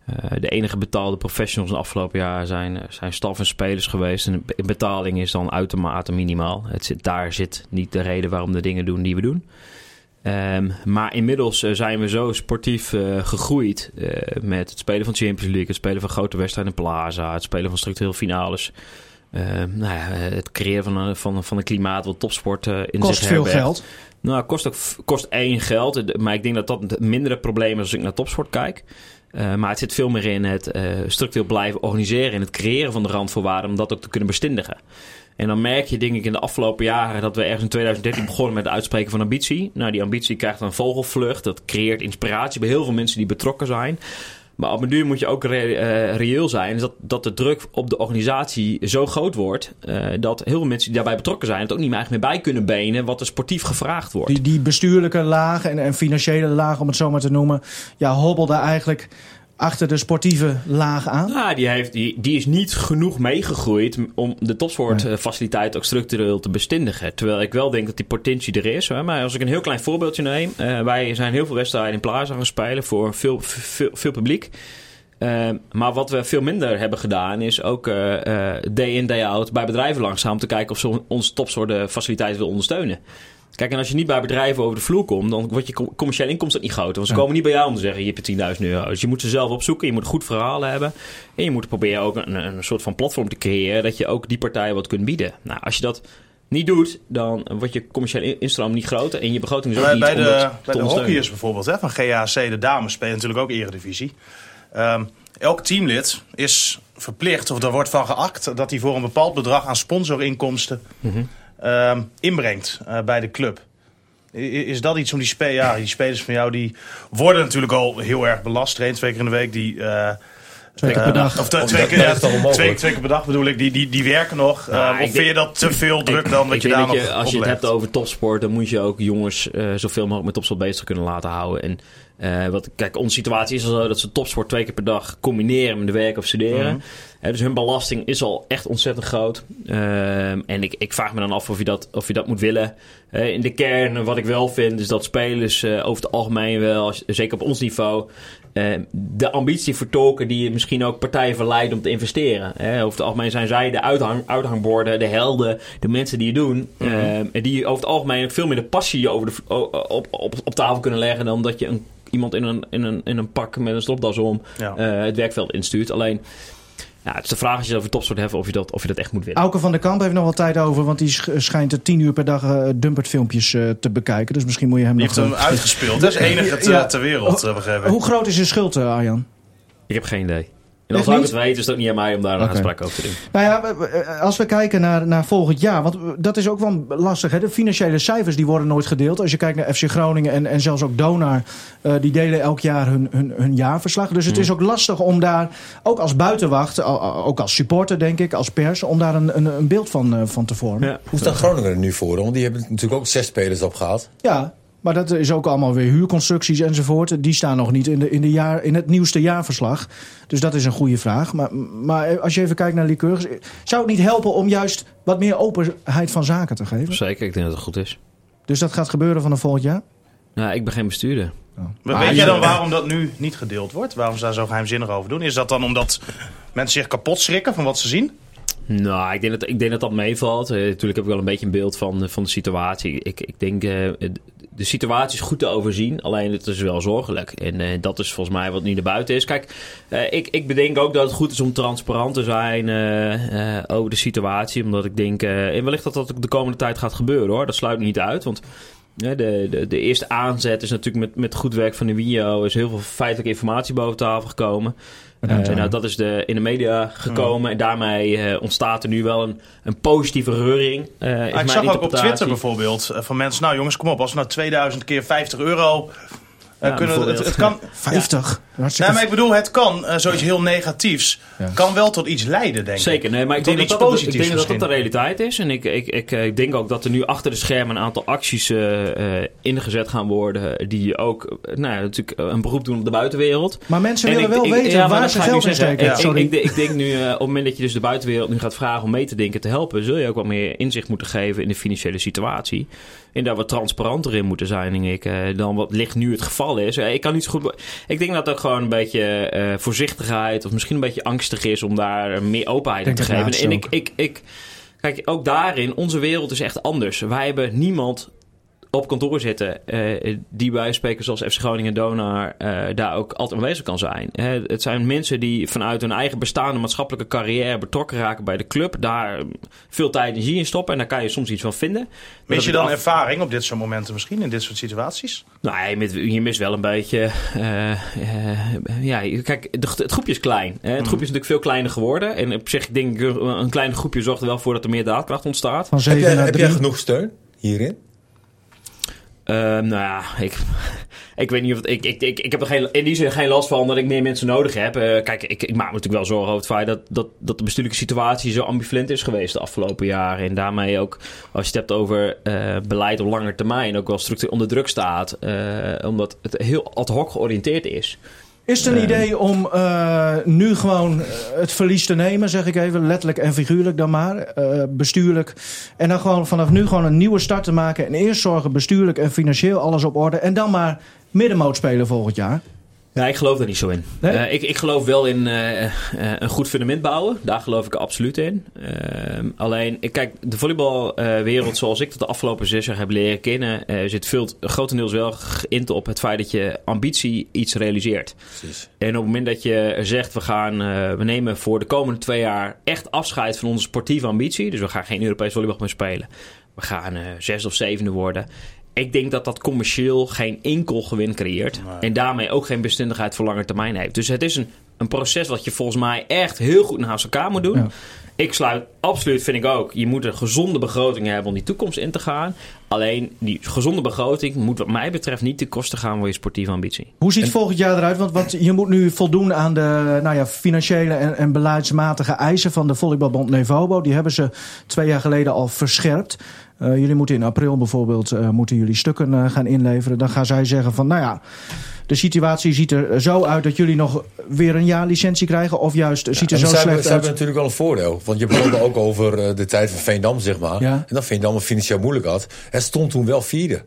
D: Eh, de enige betaalde professionals in de afgelopen jaar zijn, eh, zijn staf en spelers geweest. En de betaling is dan uitermate minimaal. Het zit, daar zit niet de reden waarom de dingen doen die we doen. Ehm, maar inmiddels eh, zijn we zo sportief gegroeid met het spelen van Champions League, het spelen van grote wedstrijden in Plaza, het spelen van structureel finales. Ehm, nou ja, het creëren van een, van, van een klimaat wat topsport in
A: Kost
D: zich
A: veel
D: herbergt.
A: geld.
D: Nou, kost ook kost één geld. Maar ik denk dat dat het mindere probleem is als ik naar topsport kijk. Eh, maar het zit veel meer in het eh, structureel blijven organiseren. En het creëren van de randvoorwaarden om dat ook te kunnen bestendigen. En dan merk je, denk ik, in de afgelopen jaren dat we ergens in 2013 begonnen met het uitspreken van ambitie. Nou, die ambitie krijgt een vogelvlucht. Dat creëert inspiratie bij heel veel mensen die betrokken zijn. Maar op een duur moet je ook eh, reëel zijn. Dat, dat de druk op de organisatie zo groot wordt. eh, dat heel veel mensen die daarbij betrokken zijn. het ook niet meer eigenlijk meer bij kunnen benen. wat er sportief gevraagd wordt.
A: Die, die bestuurlijke laag en, en financiële laag, om het zo maar te noemen, ja, hobbelde eigenlijk achter de sportieve laag aan.
D: Nou, die, heeft, die, die is niet genoeg meegegroeid om de topsportfaciliteit ook structureel te bestendigen. Terwijl ik wel denk dat die potentie er is. Hè. Maar als ik een heel klein voorbeeldje neem. eh, wij zijn heel veel wedstrijden in Plaza gaan spelen voor veel, veel, veel publiek. Eh, maar wat we veel minder hebben gedaan is ook eh, day in day out bij bedrijven langzaam te kijken of ze onze topsoorten wil ondersteunen. Kijk, en als je niet bij bedrijven over de vloer komt, dan wordt je com- commerciële inkomsten niet groter. Want ze komen niet bij jou om te zeggen, je hebt 10.000 euro. Dus je moet ze zelf opzoeken, je moet een goed verhaal hebben. En je moet proberen ook een, een soort van platform te creëren, dat je ook die partijen wat kunt bieden. Nou, als je dat niet doet, dan wordt je commerciële in- instroom niet groter en je begroting is ook
E: Bij,
D: niet
E: bij de, bij de hockeyers bijvoorbeeld, hè, van GAC, de dames spelen natuurlijk ook eredivisie. Ehm, elk teamlid is verplicht, of er wordt van geacht, dat hij voor een bepaald bedrag aan sponsorinkomsten
D: Mhm.
E: Ehm, inbrengt eh, bij de club. Is dat iets om die, spe ja, die spelers van jou, die worden natuurlijk al heel erg belast. Trainen twee keer in de week, die... eh,
A: Twee keer
E: eh,
A: per dag.
E: Of twee,
B: dat
E: keer, twee, twee keer per dag bedoel ik, die, die, die werken nog.
D: Nou,
E: Eh, of vind je dat te veel druk
D: Ik-
E: dan dat je daar
D: dat
E: nog
D: je, Als je het hebt over topsport, dan moet je ook jongens eh, zoveel mogelijk met topsport bezig kunnen laten houden. En eh, wat, kijk, onze situatie is al zo dat ze topsport twee keer per dag combineren met de werk of studeren.
E: Mhm.
D: Dus hun belasting is al echt ontzettend groot. Ehm, en ik, ik vraag me dan af of je dat, of je dat moet willen. In de kern, wat ik wel vind, is dat spelers eh, over het algemeen wel, als- zeker op ons niveau, eh, de ambitie vertolken die misschien ook partijen verleidt om te investeren. Hè. Over het algemeen zijn zij de uithang, uithangborden, de helden, de mensen die het doen.
E: Mhm.
D: eh, en die over het algemeen veel meer de passie over de, op, op, op tafel kunnen leggen dan dat je een, iemand in een, in, een, in een pak met een stropdas om
E: Ja.
D: eh, het werkveld instuurt. Alleen, ja, het is de vraag als je het over topsport hebt of je dat, of je dat echt moet willen.
A: Auke van der Kamp heeft nog wel tijd over, want die sch- schijnt er tien uur per dag eh dumpert filmpjes eh, te bekijken. Dus misschien moet je hem
E: Die
A: nog...
E: heeft hem
A: eh,
E: uitgespeeld. <laughs> Dat is enige ter,
A: Ja.
E: ter wereld, ik.
A: Hoe groot is je schuld, eh, Arjan?
D: Ik heb geen idee. En als ik
A: niet?
D: het weet, is het ook niet aan mij om daar een
A: Oké.
D: uitspraak over te doen.
A: Nou ja, we- we- als we kijken naar, naar volgend jaar, want dat is ook wel lastig. Hè? De financiële cijfers die worden nooit gedeeld. Als je kijkt naar FC Groningen en, en zelfs ook Donar, eh, die delen elk jaar hun, hun, hun jaarverslag. Dus het is ook lastig om daar, ook als buitenwacht, ook als supporter denk ik, als pers, om daar een, een, een beeld van, eh, van te vormen.
D: Ja.
B: Hoe staat Groningen er nu voor? Want die hebben natuurlijk ook zes spelers opgehaald.
A: Ja, maar dat is ook allemaal weer huurconstructies enzovoort. Die staan nog niet in, de, in, de jaar, in het nieuwste jaarverslag. Dus dat is een goede vraag. Maar, maar als je even kijkt naar Liqueurs, zou het niet helpen om juist wat meer openheid van zaken te geven?
D: Zeker, ik denk dat het goed is.
A: Dus dat gaat gebeuren vanaf volgend jaar?
D: Nou, ik ben geen bestuurder.
E: Maar
A: Maar
E: weet jij dan waarom dat nu niet gedeeld wordt? Waarom ze daar zo geheimzinnig over doen? Is dat dan omdat mensen zich kapot schrikken van wat ze zien?
D: Nou, ik denk dat ik denk dat, dat meevalt. Eh, natuurlijk heb ik wel een beetje een beeld van, van de situatie. Ik, ik denk, eh, de situatie is goed te overzien. Alleen het is wel zorgelijk. En eh, dat is volgens mij wat nu naar buiten is. Kijk, eh, ik, ik bedenk ook dat het goed is om transparant te zijn eh, over de situatie. Omdat ik denk, en wellicht dat dat de komende tijd gaat gebeuren hoor. Dat sluit niet uit. Want de, de, de eerste aanzet is natuurlijk met, met goed werk van de WIO. is heel veel feitelijke informatie boven tafel gekomen. Eh, nou, dat is de, in de media gekomen. En daarmee eh, ontstaat er nu wel een, een positieve reuring. eh,
E: Ah, ik zag ook op. Twitter bijvoorbeeld van mensen... Nou jongens, kom op. Als we nou 2000 keer 50 euro...
D: Ja,
E: kunnen, het, kan... <laughs>
A: 50.
E: Nee,
A: Hartstikke
E: maar ik bedoel, het kan, eh, zoiets heel negatiefs,
A: Ja.
E: kan wel tot iets leiden, denk ik.
D: Zeker, nee, maar ik
E: Tot
D: denk, dat
E: iets
D: dat, ik denk dat dat de realiteit is. En ik, ik, ik, ik denk ook dat er nu achter de schermen een aantal acties eh, eh, ingezet gaan worden. Die ook eh, nou, ja, natuurlijk een beroep doen op de buitenwereld.
A: Maar mensen
D: En
A: willen
D: ik-
A: wel
D: ik-
A: weten
D: ja,
A: waar ze geld in steken.
D: Ik-
A: Sorry.
D: Ik, ik, ik denk nu, eh, op het moment dat je dus de buitenwereld nu gaat vragen om mee te denken te helpen, zul je ook wat meer inzicht moeten geven in de financiële situatie. En daar wat transparanter in moeten zijn, denk ik, eh, dan wat licht nu het geval is. Eh, ik kan niet zo goed. Ik denk dat ook gewoon een beetje eh, voorzichtigheid of misschien een beetje angstig is om daar meer openheid in te geven. En ik, ik, ik, kijk, ook daarin, onze wereld is echt anders. Wij hebben niemand op kantoor zitten eh, die bij spreken zoals FC Groningen Donar eh, daar ook altijd aanwezig kan zijn. Hè, het zijn mensen die vanuit hun eigen bestaande maatschappelijke carrière betrokken raken bij de club. Daar veel tijd en energie in stoppen en daar kan je soms iets van vinden.
E: Mis je dan
D: af-
E: ervaring op dit soort momenten misschien, in dit soort situaties?
D: Nou, je, mis- je mist wel een beetje. eh, ja, kijk, de- het groepje is klein. Hè. Het groepje is natuurlijk veel kleiner geworden. En op zich denk ik, een klein groepje zorgt er wel voor dat er meer daadkracht ontstaat.
A: Van
B: Heb
A: 7
B: jij,
A: naar
B: heb
A: 3.
B: jij genoeg steun hierin?
D: Ehm, nou ja, ik, ik weet niet of ik, ik, ik, ik heb er geen, in die zin geen last van dat ik meer mensen nodig heb. Eh, kijk, ik, ik maak me natuurlijk wel zorgen over het feit dat, dat, dat de bestuurlijke situatie zo ambivalent is geweest de afgelopen jaren. En daarmee ook, als je het hebt over eh, beleid op lange termijn, ook wel structureel onder druk staat. eh, omdat het heel ad hoc georiënteerd is.
A: Is het een idee om eh, nu gewoon eh, het verlies te nemen, zeg ik even, letterlijk en figuurlijk dan maar, eh, bestuurlijk. En dan gewoon vanaf nu gewoon een nieuwe start te maken. En eerst zorgen bestuurlijk en financieel alles op orde. En dan maar middenmoot spelen volgend jaar.
D: Ja, ik geloof daar niet zo in.
A: Nee?
D: Eh, ik, ik geloof wel in eh, eh, een goed fundament bouwen. Daar geloof ik absoluut in. Ehm, alleen, ik kijk, de volleybalwereld zoals ik het de afgelopen zes jaar heb leren kennen... zit veel, grotendeels wel geïnt op het feit dat je ambitie iets realiseert.
B: Precies.
D: En op het moment dat je zegt, we, gaan, we nemen voor de komende twee jaar echt afscheid van onze sportieve ambitie. Dus we gaan geen Europees volleybal meer spelen. We gaan eh zes of zevende worden. Ik denk dat dat commercieel geen enkel gewin creëert. En daarmee ook geen bestendigheid voor lange termijn heeft. Dus het is een, een proces wat je volgens mij echt heel goed naast elkaar moet doen.
A: Ja.
D: Ik sluit absoluut, vind ik ook. Je moet een gezonde begroting hebben om die toekomst in te gaan. Alleen die gezonde begroting moet, wat mij betreft, niet ten koste gaan van je sportieve ambitie.
A: Hoe ziet het volgend jaar eruit? Want, want je moet nu voldoen aan de nou ja, financiële en, en beleidsmatige eisen van de volleybalbond Nevobo. Die hebben ze twee jaar geleden al verscherpt. Eh, jullie moeten in april bijvoorbeeld eh, moeten jullie stukken eh, gaan inleveren. Dan gaan zij zeggen van nou ja, de situatie ziet er zo uit dat jullie nog weer een jaar licentie krijgen. Of juist ziet er zo
B: ze hebben,
A: slecht
B: ze hebben
A: uit.
B: natuurlijk wel een voordeel. Want je begon ook over de tijd van Veendam, zeg maar.
A: Ja.
B: En dat Veendam het financieel moeilijk had. Het stond toen wel vierde.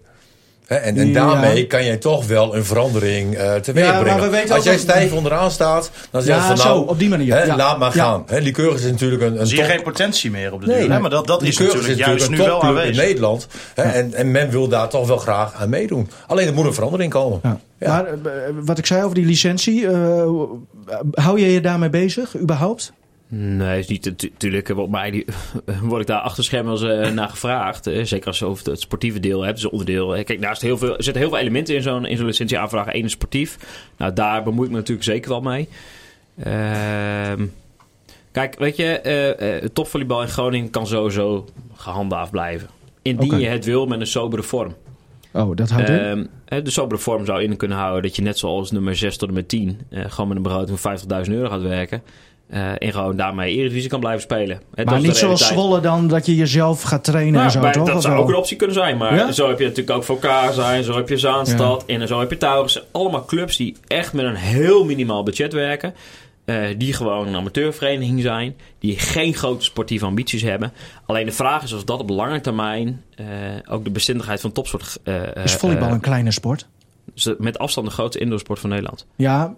B: Hè, en, en
A: Ja.
B: daarmee kan jij toch wel een verandering eh teweeg
A: Ja, maar
B: brengen.
A: we
B: Als jij stijf onderaan staat, dan zeg je
A: Ja,
B: van
A: zo,
B: nou,
A: op die manier.
B: laat maar
A: Ja.
B: gaan. Hè, is natuurlijk een, een
E: Zie je
B: top-
E: geen potentie meer op de
B: Nee.
E: duur. hè? Maar dat, dat is natuurlijk juist nu
B: een
E: wel
B: topclub in
E: aanwezig.
B: Nederland. Hè, en, en men wil daar toch wel graag aan meedoen. Alleen er moet een verandering komen.
A: Ja.
B: Ja.
A: Maar eh, wat ik zei over die licentie, eh, hou je je daarmee bezig überhaupt?
D: Nee, is niet natuurlijk. Wat mij <laughs> word ik daar achter schermen eh, naar gevraagd. eh, zeker als je over het sportieve deel hebt, dus onderdeel. Eh, Kijk, naast heel veel, er zitten heel veel elementen in zo'n zo'n licentieaanvraag. Eén is sportief. Nou, daar bemoei ik me natuurlijk zeker wel mee. Ehm, kijk, weet je, eh eh, topvolleybal in Groningen kan sowieso gehandhaafd blijven. Indien je het wil met een sobere vorm.
A: Oh, dat houdt in.
D: Ehm, eh, de sobere vorm zou in kunnen houden dat je net zoals nummer 6 tot en met 10 eh, gewoon met een begroting van 50.000 euro gaat werken. Eh, en gewoon daarmee Eredivisie kan blijven spelen.
A: Maar niet zoals. Zwolle dan, dat je jezelf gaat trainen
D: Nou,
A: en zo,
D: bij-
A: toch?
D: Dat zou
A: wel?
D: ook een optie kunnen zijn. Maar
A: Ja?
D: zo heb je natuurlijk ook Volkaar zijn. Zo heb je Zaanstad. En zo heb je Taurus. Allemaal clubs die echt met een heel minimaal budget werken. eh, die gewoon een amateurvereniging zijn. Die geen grote sportieve ambities hebben. Alleen de vraag is of dat op lange termijn eh, ook de bestendigheid van topsport... eh,
A: Is volleybal een kleine sport?
D: met afstand de grootste indoorsport van Nederland.
A: Ja.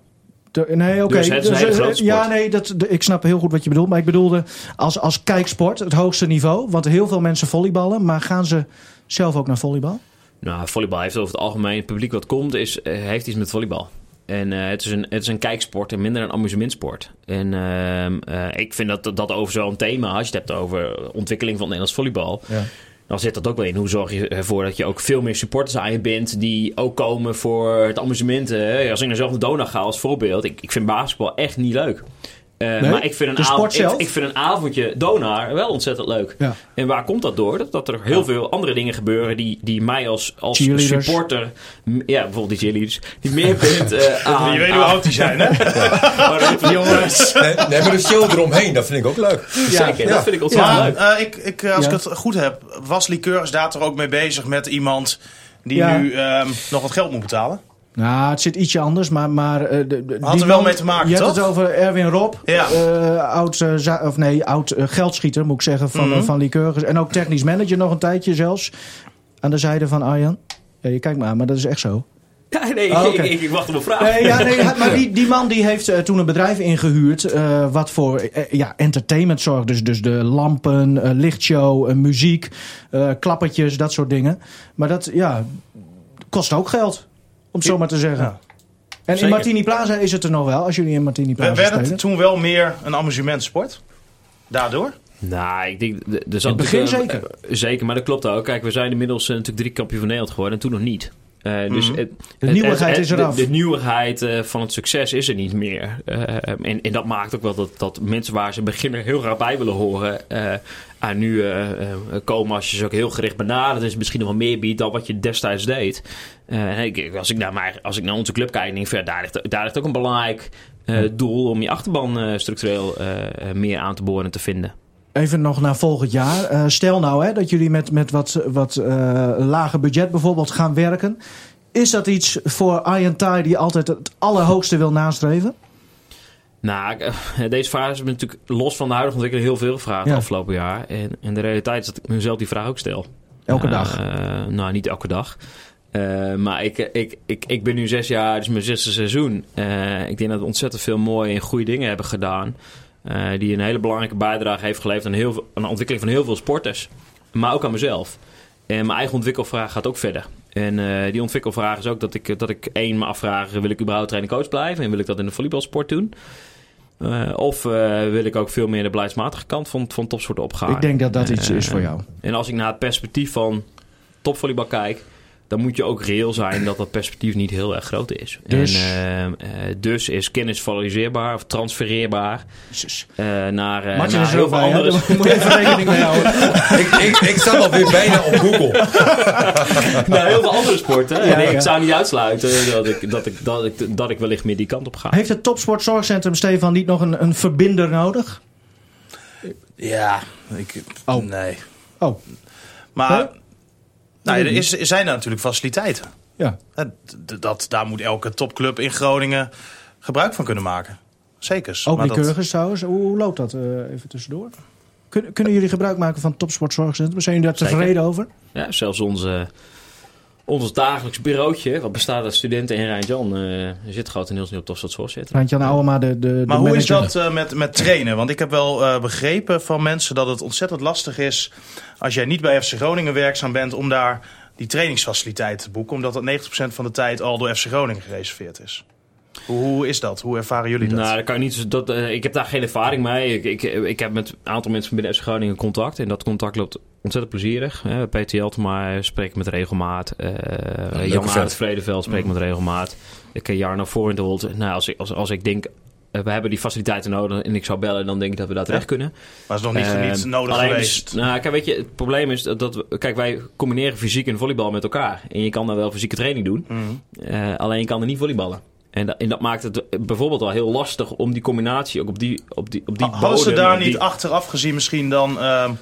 A: Nee, oké.
D: Dus hele
A: eh, ja, nee, dat, de- ik snap heel goed wat je bedoelt. Maar ik bedoelde als, als kijksport, het hoogste niveau. Want heel veel mensen volleyballen. Maar gaan ze zelf ook naar volleybal?
D: Nou, volleybal heeft over het algemeen, het publiek wat komt, is, eh, heeft iets met volleybal. En eh, het, is een, het is een kijksport en minder een amusementsport. En ehm, eh, ik vind dat dat over zo'n thema, als je het hebt over ontwikkeling van Nederlands volleybal,
A: Ja.
D: Dan zit dat ook wel in. Hoe zorg je ervoor dat je ook veel meer supporters aan je bindt die ook komen voor het amusement? hè? Als ik naar zelf naar Dona ga als voorbeeld, ik, ik vind basketbal echt niet leuk. Eh,
A: Nee?
D: Maar ik vind, een avond- ik, ik vind een avondje Donar wel ontzettend leuk.
A: Ja.
D: En waar komt dat door? Dat, dat er heel veel andere dingen gebeuren die, die mij als, als supporter... Ja, bijvoorbeeld die cheerleaders. Die meer bindt <laughs> eh, aan...
E: Je weet hoe oud die zijn, hè? <laughs>
D: Jongens.
B: Nee, nee, maar de show eromheen, dat vind ik ook leuk.
D: Zeker,
B: Ja.
D: dat vind ik ontzettend leuk.
E: eh, ik, ik, als
A: Ja.
E: ik het goed heb, was Liqueurs daar toch ook mee bezig met iemand die
A: Ja.
E: nu ehm, nog wat geld moet betalen?
A: Nou, het zit ietsje anders, maar... maar eh, de, de-
E: Had er wel mee te maken,
A: Je had
E: toch?
A: het over Erwin Rob,
E: Ja.
A: eh, oud, eh, of nee, oud geldschieter, moet ik zeggen, van, eh, van Lycurgus. En ook technisch manager nog een tijdje zelfs. Aan de zijde van Arjan. Ja, je kijkt maar aan, maar dat is echt zo. <laughs>
D: Ja, nee,
A: Oh,
D: ik, ik, ik wacht op een vraag.
A: Nee, ja, nee, maar die, <laughs> die man die heeft toen een bedrijf ingehuurd. eh, wat voor ja, entertainment zorgt. Dus, dus de lampen, lichtshow, muziek, klappertjes, dat soort dingen. Maar dat ja, kost ook geld. Om het zo maar te zeggen.
E: Ja.
A: En in. Martini Plaza is het er nog wel. Als jullie in Martini Plaza
E: Werd
A: spelen.
E: het toen wel meer een amusementsport? Daardoor?
D: Nou, ik denk... de- Er
A: het begin zeker.
D: eh, zeker, maar dat klopt ook. Kijk, we zijn inmiddels eh, natuurlijk drie kampioen van Nederland geworden en toen nog niet. Eh, dus het-
A: De
D: het-
A: nieuwigheid
D: het-
A: is eraf.
D: De, de nieuwigheid eh, van het succes is er niet meer. Eh, en, en dat maakt ook wel dat, dat mensen waar ze beginnen heel graag bij willen horen... eh aan nu eh, eh, komen als je ze ook heel gericht benadert... is misschien nog wel meer biedt dan wat je destijds deed. Eh, ik, als, ik naar mijn, als ik naar onze club kijk, denk ik, van, ja, daar, ligt, daar ligt ook een belangrijk eh, doel... om je achterban eh, structureel eh, eh, meer aan te boren en te vinden.
A: Even nog naar volgend jaar. Eh, stel nou hè, dat jullie met, met wat, wat eh, lager budget bijvoorbeeld gaan werken. Is dat iets voor Arjen Tai die altijd het allerhoogste wil nastreven?
D: Nou, eh, <laughs> deze vraag is natuurlijk los van de huidige ontwikkeling heel veel gevraagd
A: Ja.
D: het afgelopen jaar. En, en de realiteit is dat ik mezelf die vraag ook stel.
A: Elke dag.
D: nou, niet elke dag. Maar ik, ik, ik, ik ben nu zes jaar, dus mijn zesde seizoen. Ik denk dat we ontzettend veel mooie en goede dingen hebben gedaan. Eh, die een hele belangrijke bijdrage heeft geleverd aan, heel aan de ontwikkeling van heel veel sporters. Maar ook aan mezelf. En mijn eigen ontwikkelvraag gaat ook verder. En eh, die ontwikkelvraag is ook dat ik, dat ik één me afvraag... wil ik überhaupt trainer-coach blijven? En wil ik dat in de volleybalsport doen? Eh, of wil ik ook veel meer de beleidsmatige kant van, van topsport opgaan?
A: Ik denk dat dat iets is voor jou.
D: En als ik naar het perspectief van topvolleybal kijk... dan moet je ook reëel zijn dat dat perspectief niet heel erg groot is.
A: Dus?
D: En, eh, eh, dus is kennis valoriseerbaar of transfereerbaar eh, naar, eh,
A: Martin
D: naar
A: is er
D: heel veel andere... <laughs>
A: Daar moet je even rekening mee houden. <laughs>
B: ik, ik, ik zat alweer bijna op Google. <laughs>
D: naar heel veel andere sporten.
A: Ja,
D: en ik
A: ja.
D: zou niet uitsluiten dat ik, dat, ik, dat, ik, dat ik wellicht meer die kant op ga.
A: Heeft het Topsportzorgcentrum, Stefan, niet nog een, een verbinder nodig?
E: Ja, ik,
A: Oh.
E: nee.
A: Oh,
E: Maar
A: Nee?
E: Nou, ja, er, is, zijn er natuurlijk faciliteiten.
A: ja.
E: Hè, d- Dat, daar moet elke topclub in Groningen gebruik van kunnen maken. Zeker.
A: Ook
E: Maar dat-
A: Lycurgus trouwens. Hoe, hoe loopt dat? eh, even tussendoor. Kun, kunnen jullie gebruik maken van Topsportzorgcentrum? Zijn jullie daar tevreden over?
D: Ja, zelfs onze, ons dagelijks bureautje, wat bestaat uit studenten en Rijn-Jan, eh, zit grotendeels nu op Topstad zitten.
A: Randjan Ouwema, de, de, de
E: Maar hoe is dat eh, met, met trainen? Want ik heb wel eh, begrepen van mensen dat het ontzettend lastig is... als jij niet bij FC Groningen werkzaam bent... om daar die trainingsfaciliteiten te boeken. Omdat dat 90% van de tijd al door FC Groningen gereserveerd is. Hoe, is dat? Hoe ervaren jullie dat?
D: Nou, dat kan je niet, dat, eh, ik heb daar geen ervaring mee. Ik, ik, ik heb met een aantal mensen binnen FC Groningen contact. En dat contact loopt ontzettend plezierig. Hè. Peter Jeltema spreek ik met regelmaat. Eh Jan
B: vent.
D: Aert Vredeveld spreek ik met regelmaat. Ik ken Jarno Voorentholt. Nou, als ik, als, als ik denk, eh, we hebben die faciliteiten nodig en ik zou bellen, dan denk ik dat we daar terecht kunnen.
E: Maar is nog niet,
D: Eh,
E: niet nodig
D: alleen
E: geweest.
D: dus- nou, kijk, weet je, het probleem is dat, dat we, kijk, wij combineren fysiek en volleybal met elkaar. En je kan dan wel fysieke training doen, eh, alleen je kan er niet volleyballen. En dat, en dat maakt het bijvoorbeeld wel heel lastig om die combinatie ook op die, op die, op die
E: Hadden ze daar niet
D: die-
E: achteraf gezien misschien dan ehm,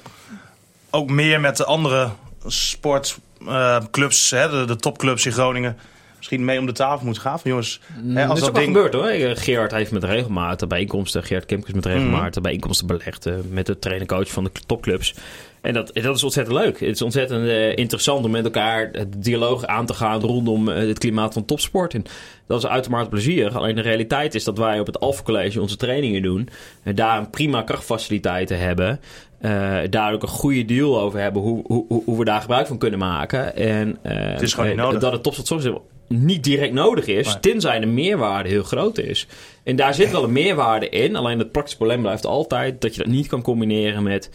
E: ook meer met de andere sportclubs, hè, de, de topclubs in Groningen, misschien mee om de tafel moeten gaan? Van jongens, hè,
D: dat
E: als
D: is
E: dat
D: ook wel
E: ding...
D: gebeurd hoor. Eh, Gerard heeft met regelmaat bijeenkomsten. Gerard Kemkes met regelmaat
E: Mhm.
D: bijeenkomsten belegd. eh, met de trainer-coach van de topclubs. En dat, dat is ontzettend leuk. Het is ontzettend eh, interessant om met elkaar het dialoog aan te gaan rondom eh, het klimaat van topsport. En dat is uitermate plezier. Alleen de realiteit is dat wij op het Alpha College onze trainingen doen. en daar een prima krachtfaciliteiten hebben. eh, daar ook een goede deal over hebben hoe, hoe, hoe- we daar gebruik van kunnen maken. En
E: Het is gewoon
D: dat het topsport soms niet direct nodig is,
E: Nee.
D: tenzij de meerwaarde heel groot is. En daar zit wel een meerwaarde in, alleen het praktische probleem blijft altijd dat je dat niet kan combineren met,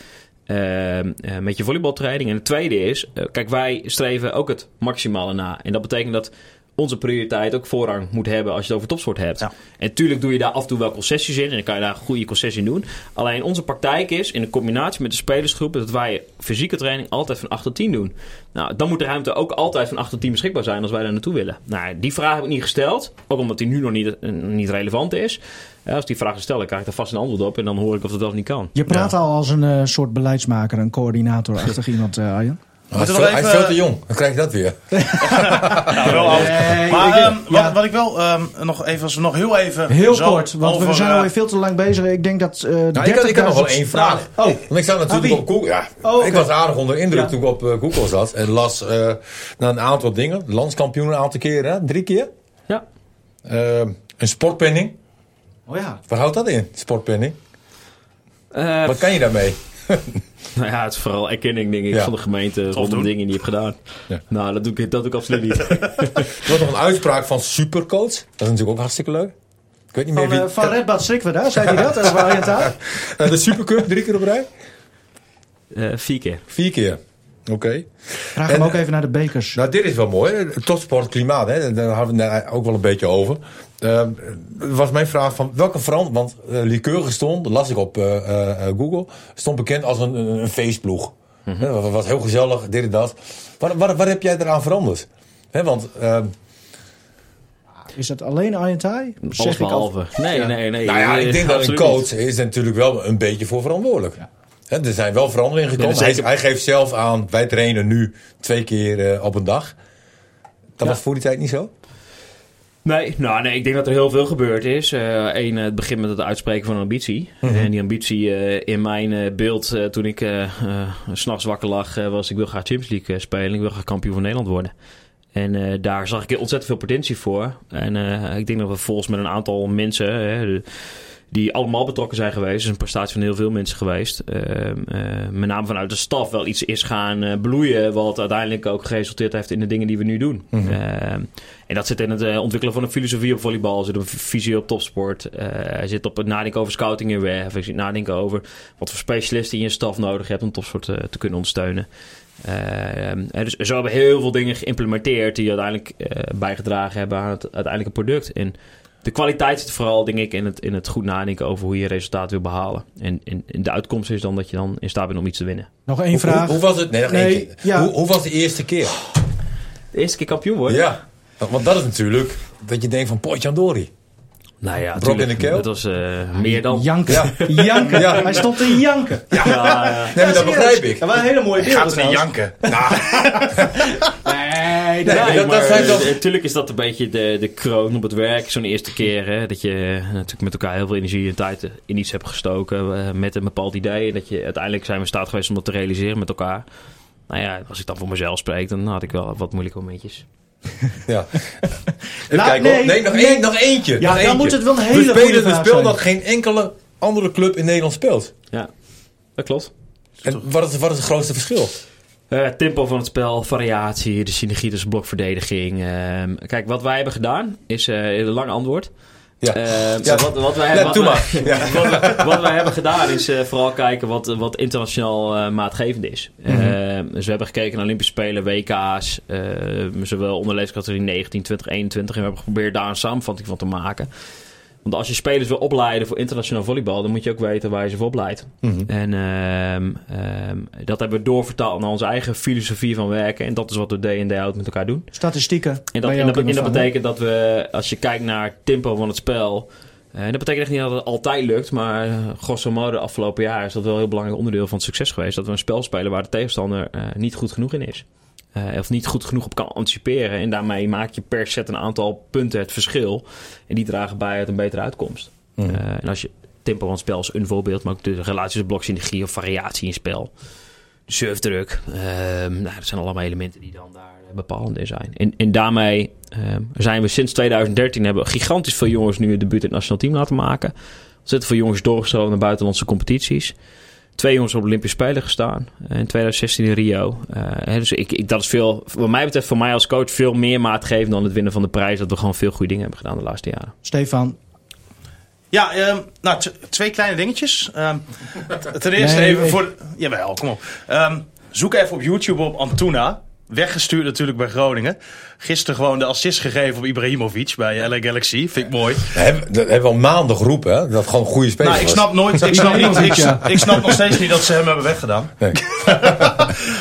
D: eh, met je volleybaltraining. En het tweede is, eh, kijk, wij streven ook het maximale na. En dat betekent dat onze prioriteit ook voorrang moet hebben als je het over topsport hebt.
E: Ja.
D: En natuurlijk doe je daar af en toe wel concessies in en dan kan je daar goede concessies in doen. Alleen onze praktijk is, in de combinatie met de spelersgroepen, dat wij fysieke training altijd van 8 tot 10 doen. Nou, dan moet de ruimte ook altijd van 8 tot 10 beschikbaar zijn als wij daar naartoe willen. Nou, die vraag heb ik niet gesteld, ook omdat die nu nog niet, eh, niet relevant is. Ja, als die vraag gesteld, dan krijg ik daar vast een antwoord op en dan hoor ik of dat wel of niet kan.
A: Je praat al als een eh, soort beleidsmaker, een coördinator-achtig <laughs> iemand, eh Arjen.
B: Hij is, veel, hij is
E: even-
B: veel te jong. Dan krijg je dat weer.
E: Ja, <laughs> <laughs> wel oud.
A: Nee,
E: maar
A: ik-
E: ehm,
A: ja.
E: wat, wat ik wel ehm, nog even, als we nog heel even.
A: Heel
E: zo
A: kort, want we zijn
E: eh,
A: alweer veel te lang bezig. Ik denk dat eh
B: Nou, ik, had, ik had nog wel
A: 30.000
B: één vraag.
A: Oh,
B: Want ik zat natuurlijk
A: Ah, wie?
B: op Google. Ja,
A: Oh.
B: Ik was aardig onder de indruk
A: Ja.
B: toen ik op Google zat. En las eh naar een aantal dingen. Landskampioen een aantal keren. Hè? Drie keer.
D: Ja.
B: Eh, een sportpenning.
A: Oh ja.
B: Waar houdt dat in? Sportpenning.
D: Eh,
B: Wat kan je daarmee? <laughs>
D: nou ja, het is vooral erkenning, denk ik,
B: Ja.
D: van de gemeente rondom dingen die je hebt gedaan.
B: Ja.
D: Nou, dat doe, ik, dat doe ik absoluut niet. <laughs>
B: Er was nog een uitspraak van Supercoach. Dat is natuurlijk ook hartstikke leuk. Ik weet niet meer
A: Van,
B: wie.
A: eh, van Red Bad Strikweda, zei hij dat? <laughs> Over?
B: Eh, de Supercup drie keer op rij?
D: Eh, vier keer.
B: Vier keer. Oké.
A: Vraag
B: En,
A: hem ook even naar de bekers.
B: Nou, dit is wel mooi. hè. Het topsportklimaat, hè. daar hadden we het ook wel een beetje over. Ehm, was mijn vraag van welke verandering... Want uh, Liqueur stond, dat las ik op eh, eh, Google... stond bekend als een, een, een feestploeg. Hè, Dat was heel gezellig, dit en dat. Wat, wat, wat heb jij eraan veranderd? Hè, want ehm,
A: Is dat alleen?
D: Alles
A: Zeg ik al.
D: behalve. Nee, nee, nee.
B: nou ja, ik denk dat een coach
D: niet.
B: is er natuurlijk wel een beetje voor verantwoordelijk. Er zijn wel veranderingen gekomen. hij, hij geeft zelf aan, wij trainen nu twee keer eh, op een dag. Dat was voor die tijd niet zo?
D: Nee, nou, nee, ik denk dat er heel veel gebeurd is. Eén, het begint met het uitspreken van een ambitie. En die ambitie eh, in mijn eh, beeld, eh, toen ik eh, eh, s s'nachts wakker lag, eh, was ik wil graag Champions League eh, spelen. Ik wil graag kampioen van Nederland worden. En eh, daar zag ik ontzettend veel potentie voor. En eh, ik denk dat we volgens met een aantal mensen, hè, de- die allemaal betrokken zijn geweest. Het is een prestatie van heel veel mensen geweest. eh, eh, met name vanuit de staf wel iets is gaan eh, bloeien. Wat uiteindelijk ook geresulteerd heeft in de dingen die we nu doen. Eh, en dat zit in het eh, ontwikkelen van een filosofie op volleybal. Zit een visie op topsport. Hij zit op het nadenken over scouting en werf. Zit nadenken over wat voor specialisten je in je staf nodig hebt om topsport te kunnen ondersteunen. Eh, en dus zo hebben we heel veel dingen geïmplementeerd die uiteindelijk bijgedragen hebben aan het uiteindelijke product. En de kwaliteit zit vooral, denk ik, in het, in het goed nadenken over hoe je resultaat wil behalen. En, en de uitkomst is dan dat je dan in staat bent om iets te winnen.
A: Nog één
B: Hoe,
A: vraag.
B: hoe, hoe was het? Nee, nog één
A: Nee,
B: keer.
A: ja.
B: Hoe, hoe was de eerste keer?
D: De eerste keer kampioen worden?
B: Ja, want dat is natuurlijk dat je denkt van Potjandori.
D: Nou ja,
B: Brok in de keel?
D: Dat was eh, meer dan...
A: Janken.
B: Ja.
A: Janken.
B: Ja.
A: Hij stond te janken.
D: Ja, ja.
B: Nee, dat begrijp ik.
A: Dat waren hele mooie beelden.
E: Gaat ze niet janken? <laughs>
A: Nee,
B: Nee,
A: dat-
B: maar dat- dat toch-
D: Natuurlijk is dat een beetje de, de kroon op het werk. Zo'n eerste keer hè, dat je eh, natuurlijk met elkaar heel veel energie en tijd in iets hebt gestoken. eh, met een bepaald idee. En dat je uiteindelijk zijn we in staat geweest om dat te realiseren met elkaar. Nou ja, als ik dan voor mezelf spreek, dan had ik wel wat moeilijke momentjes. <laughs>
B: Ja.
A: Nou,
B: kijken hoor.
A: nee,
B: Nee, nog,
A: nee.
B: één, nog eentje.
A: Ja,
B: nog
A: dan
B: eentje.
A: moet het wel een
B: We
A: hele goede
B: spelen een spel
A: zijn.
B: dat geen enkele andere club in Nederland speelt.
D: Ja, dat klopt.
B: En wat is, wat is het grootste verschil?
D: Eh, tempo van het spel, variatie, de synergie tussen blokverdediging. Ehm, kijk, wat wij hebben gedaan is eh, een lang antwoord.
B: Ja.
D: Ehm,
B: Ja.
D: wat, wat, wij, <laughs> wat,
B: doe
D: wij,
B: maar. Ja.
D: wat, wij- wat wij hebben gedaan is eh, vooral kijken wat, wat internationaal eh, maatgevend is.
B: Mhm.
D: Dus we hebben gekeken naar Olympische Spelen, WK's, eh, zowel onder leeftijdscategorie 19, 20, 21. En we hebben geprobeerd daar een samenvatting van te maken. Want als je spelers wil opleiden voor internationaal volleybal, dan moet je ook weten waar je ze voor opleidt.
B: Mhm.
D: En ehm, ehm, dat hebben we doorvertaald naar onze eigen filosofie van werken. En dat is wat we day in day out met elkaar doen.
A: Statistieken.
D: En dat, en dat, en betekent dat we, als je kijkt naar het tempo van het spel. eh, dat betekent echt niet dat het altijd lukt, maar eh, grosso modo afgelopen jaar is dat wel een heel belangrijk onderdeel van het succes geweest. Dat we een spel spelen waar de tegenstander eh, niet goed genoeg in is. Eh, of niet goed genoeg op kan anticiperen. En daarmee maak je per set een aantal punten het verschil. En die dragen bij uit een betere uitkomst.
B: Mhm.
D: Eh, en als je tempo van het spel is een voorbeeld, maar ook de relatie tussen bloksynergie of variatie in spel. de surfdruk. Ehm, nou, dat zijn allemaal elementen die dan daar eh, bepalend in zijn. En, en daarmee ehm, zijn we sinds 2013 hebben gigantisch veel jongens nu het debuut in het nationaal team laten maken. Ontzettend veel jongens doorgestroomd naar buitenlandse competities. Twee jongens op de Olympische Spelen gestaan. eh, In 2016 in Rio. Eh, hè, dus ik, ik, dat is veel, wat mij betreft, voor mij als coach veel meer maatgevend dan het winnen van de prijs. Dat we gewoon veel goede dingen hebben gedaan de laatste jaren.
A: Stefan,
E: Ja, ehm, nou, t- twee kleine dingetjes. Ehm, t- ten eerste
A: Nee,
E: even
A: nee.
E: voor... Jawel, kom op. Ehm, zoek even op YouTube op Antuna. Weggestuurd natuurlijk bij Groningen. Gisteren gewoon de assist gegeven op Ibrahimovic bij LA Galaxy. Vind ik mooi.
B: Dat hebben, dat hebben we al maanden geroepen, hè? Dat gewoon een goede speler
E: Nou, ik snap nooit... Ik snap, niet, ik, snap nog steeds niet dat ze hem hebben weggedaan.
B: Nee. <laughs>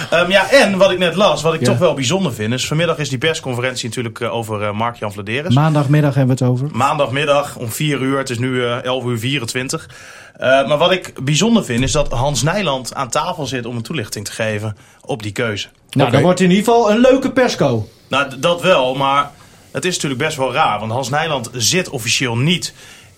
E: Ehm, ja, en wat ik net las, wat ik
A: Ja.
E: toch wel bijzonder vind... is vanmiddag is die persconferentie natuurlijk eh, over eh, Mark-Jan Vladeris.
A: maandagmiddag hebben we het over.
E: Maandagmiddag om 4 uur. Het is nu eh 11 uur 24. Eh, maar wat ik bijzonder vind is dat Hans Nijland aan tafel zit om een toelichting te geven op die keuze.
A: Nou,
B: Oké.
A: dan wordt in ieder geval een leuke persco.
E: Nou, dat wel, maar het is natuurlijk best wel raar. Want Hans Nijland zit officieel niet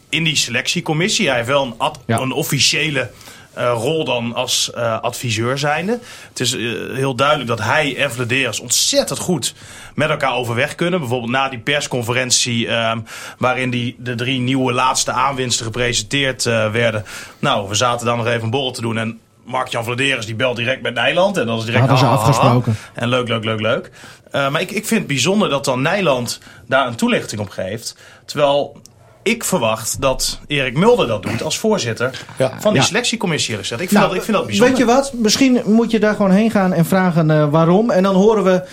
E: in die selectiecommissie. Hij heeft wel een,
A: Ja.
E: een officiële eh, rol dan als eh, adviseur zijnde. Het is eh, heel duidelijk dat hij en Vladeris ontzettend goed met elkaar overweg kunnen. Bijvoorbeeld na die persconferentie ehm, waarin die, de drie nieuwe laatste aanwinsten gepresenteerd werden. Nou, we zaten dan nog even een borrel te doen en... Mark-Jan Vladeris die belt direct met Nijland. En dat is direct ha, ha.
A: afgesproken.
E: En leuk, leuk, leuk, leuk. Eh, maar ik, ik vind het bijzonder dat dan Nijland daar een toelichting op geeft. Terwijl ik verwacht dat Erik Mulder dat doet als voorzitter
B: Ja.
E: van die
A: Ja.
E: selectiecommissie. eerlijk gezegd. Ik vind, dat, ik vind dat bijzonder.
A: Weet je wat? Misschien moet je daar gewoon heen gaan en vragen eh, waarom. En dan horen we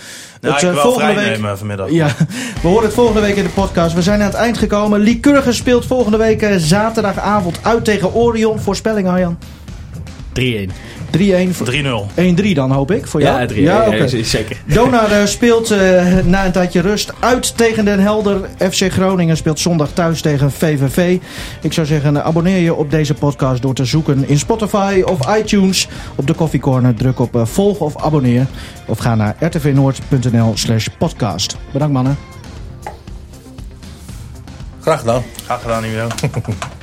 E: Nou,
A: het
E: ik
A: eh,
E: wil
A: volgende week.
E: nemen vanmiddag.
A: Ja, we horen het volgende week in de podcast. We zijn aan het eind gekomen. Lycurgus speelt volgende week zaterdagavond uit tegen Orion. Voorspelling Arjan.
D: 3-1.
A: 3-1. voor-
E: 3-0.
A: 1-3 dan hoop ik voor jou.
D: Ja, 3-1.
A: Ja.
D: Ja, zeker. <laughs>
A: Donar eh, speelt eh, na een tijdje rust uit tegen Den Helder. FC Groningen speelt zondag thuis tegen VVV. Ik zou zeggen, eh, abonneer je op deze podcast door te zoeken in Spotify of iTunes. Op de Coffee Corner druk op eh, volg of abonneer. Of ga naar rtvnoord.nl slash podcast. Bedankt mannen.
B: Graag gedaan.
E: Graag gedaan, Nino. <laughs>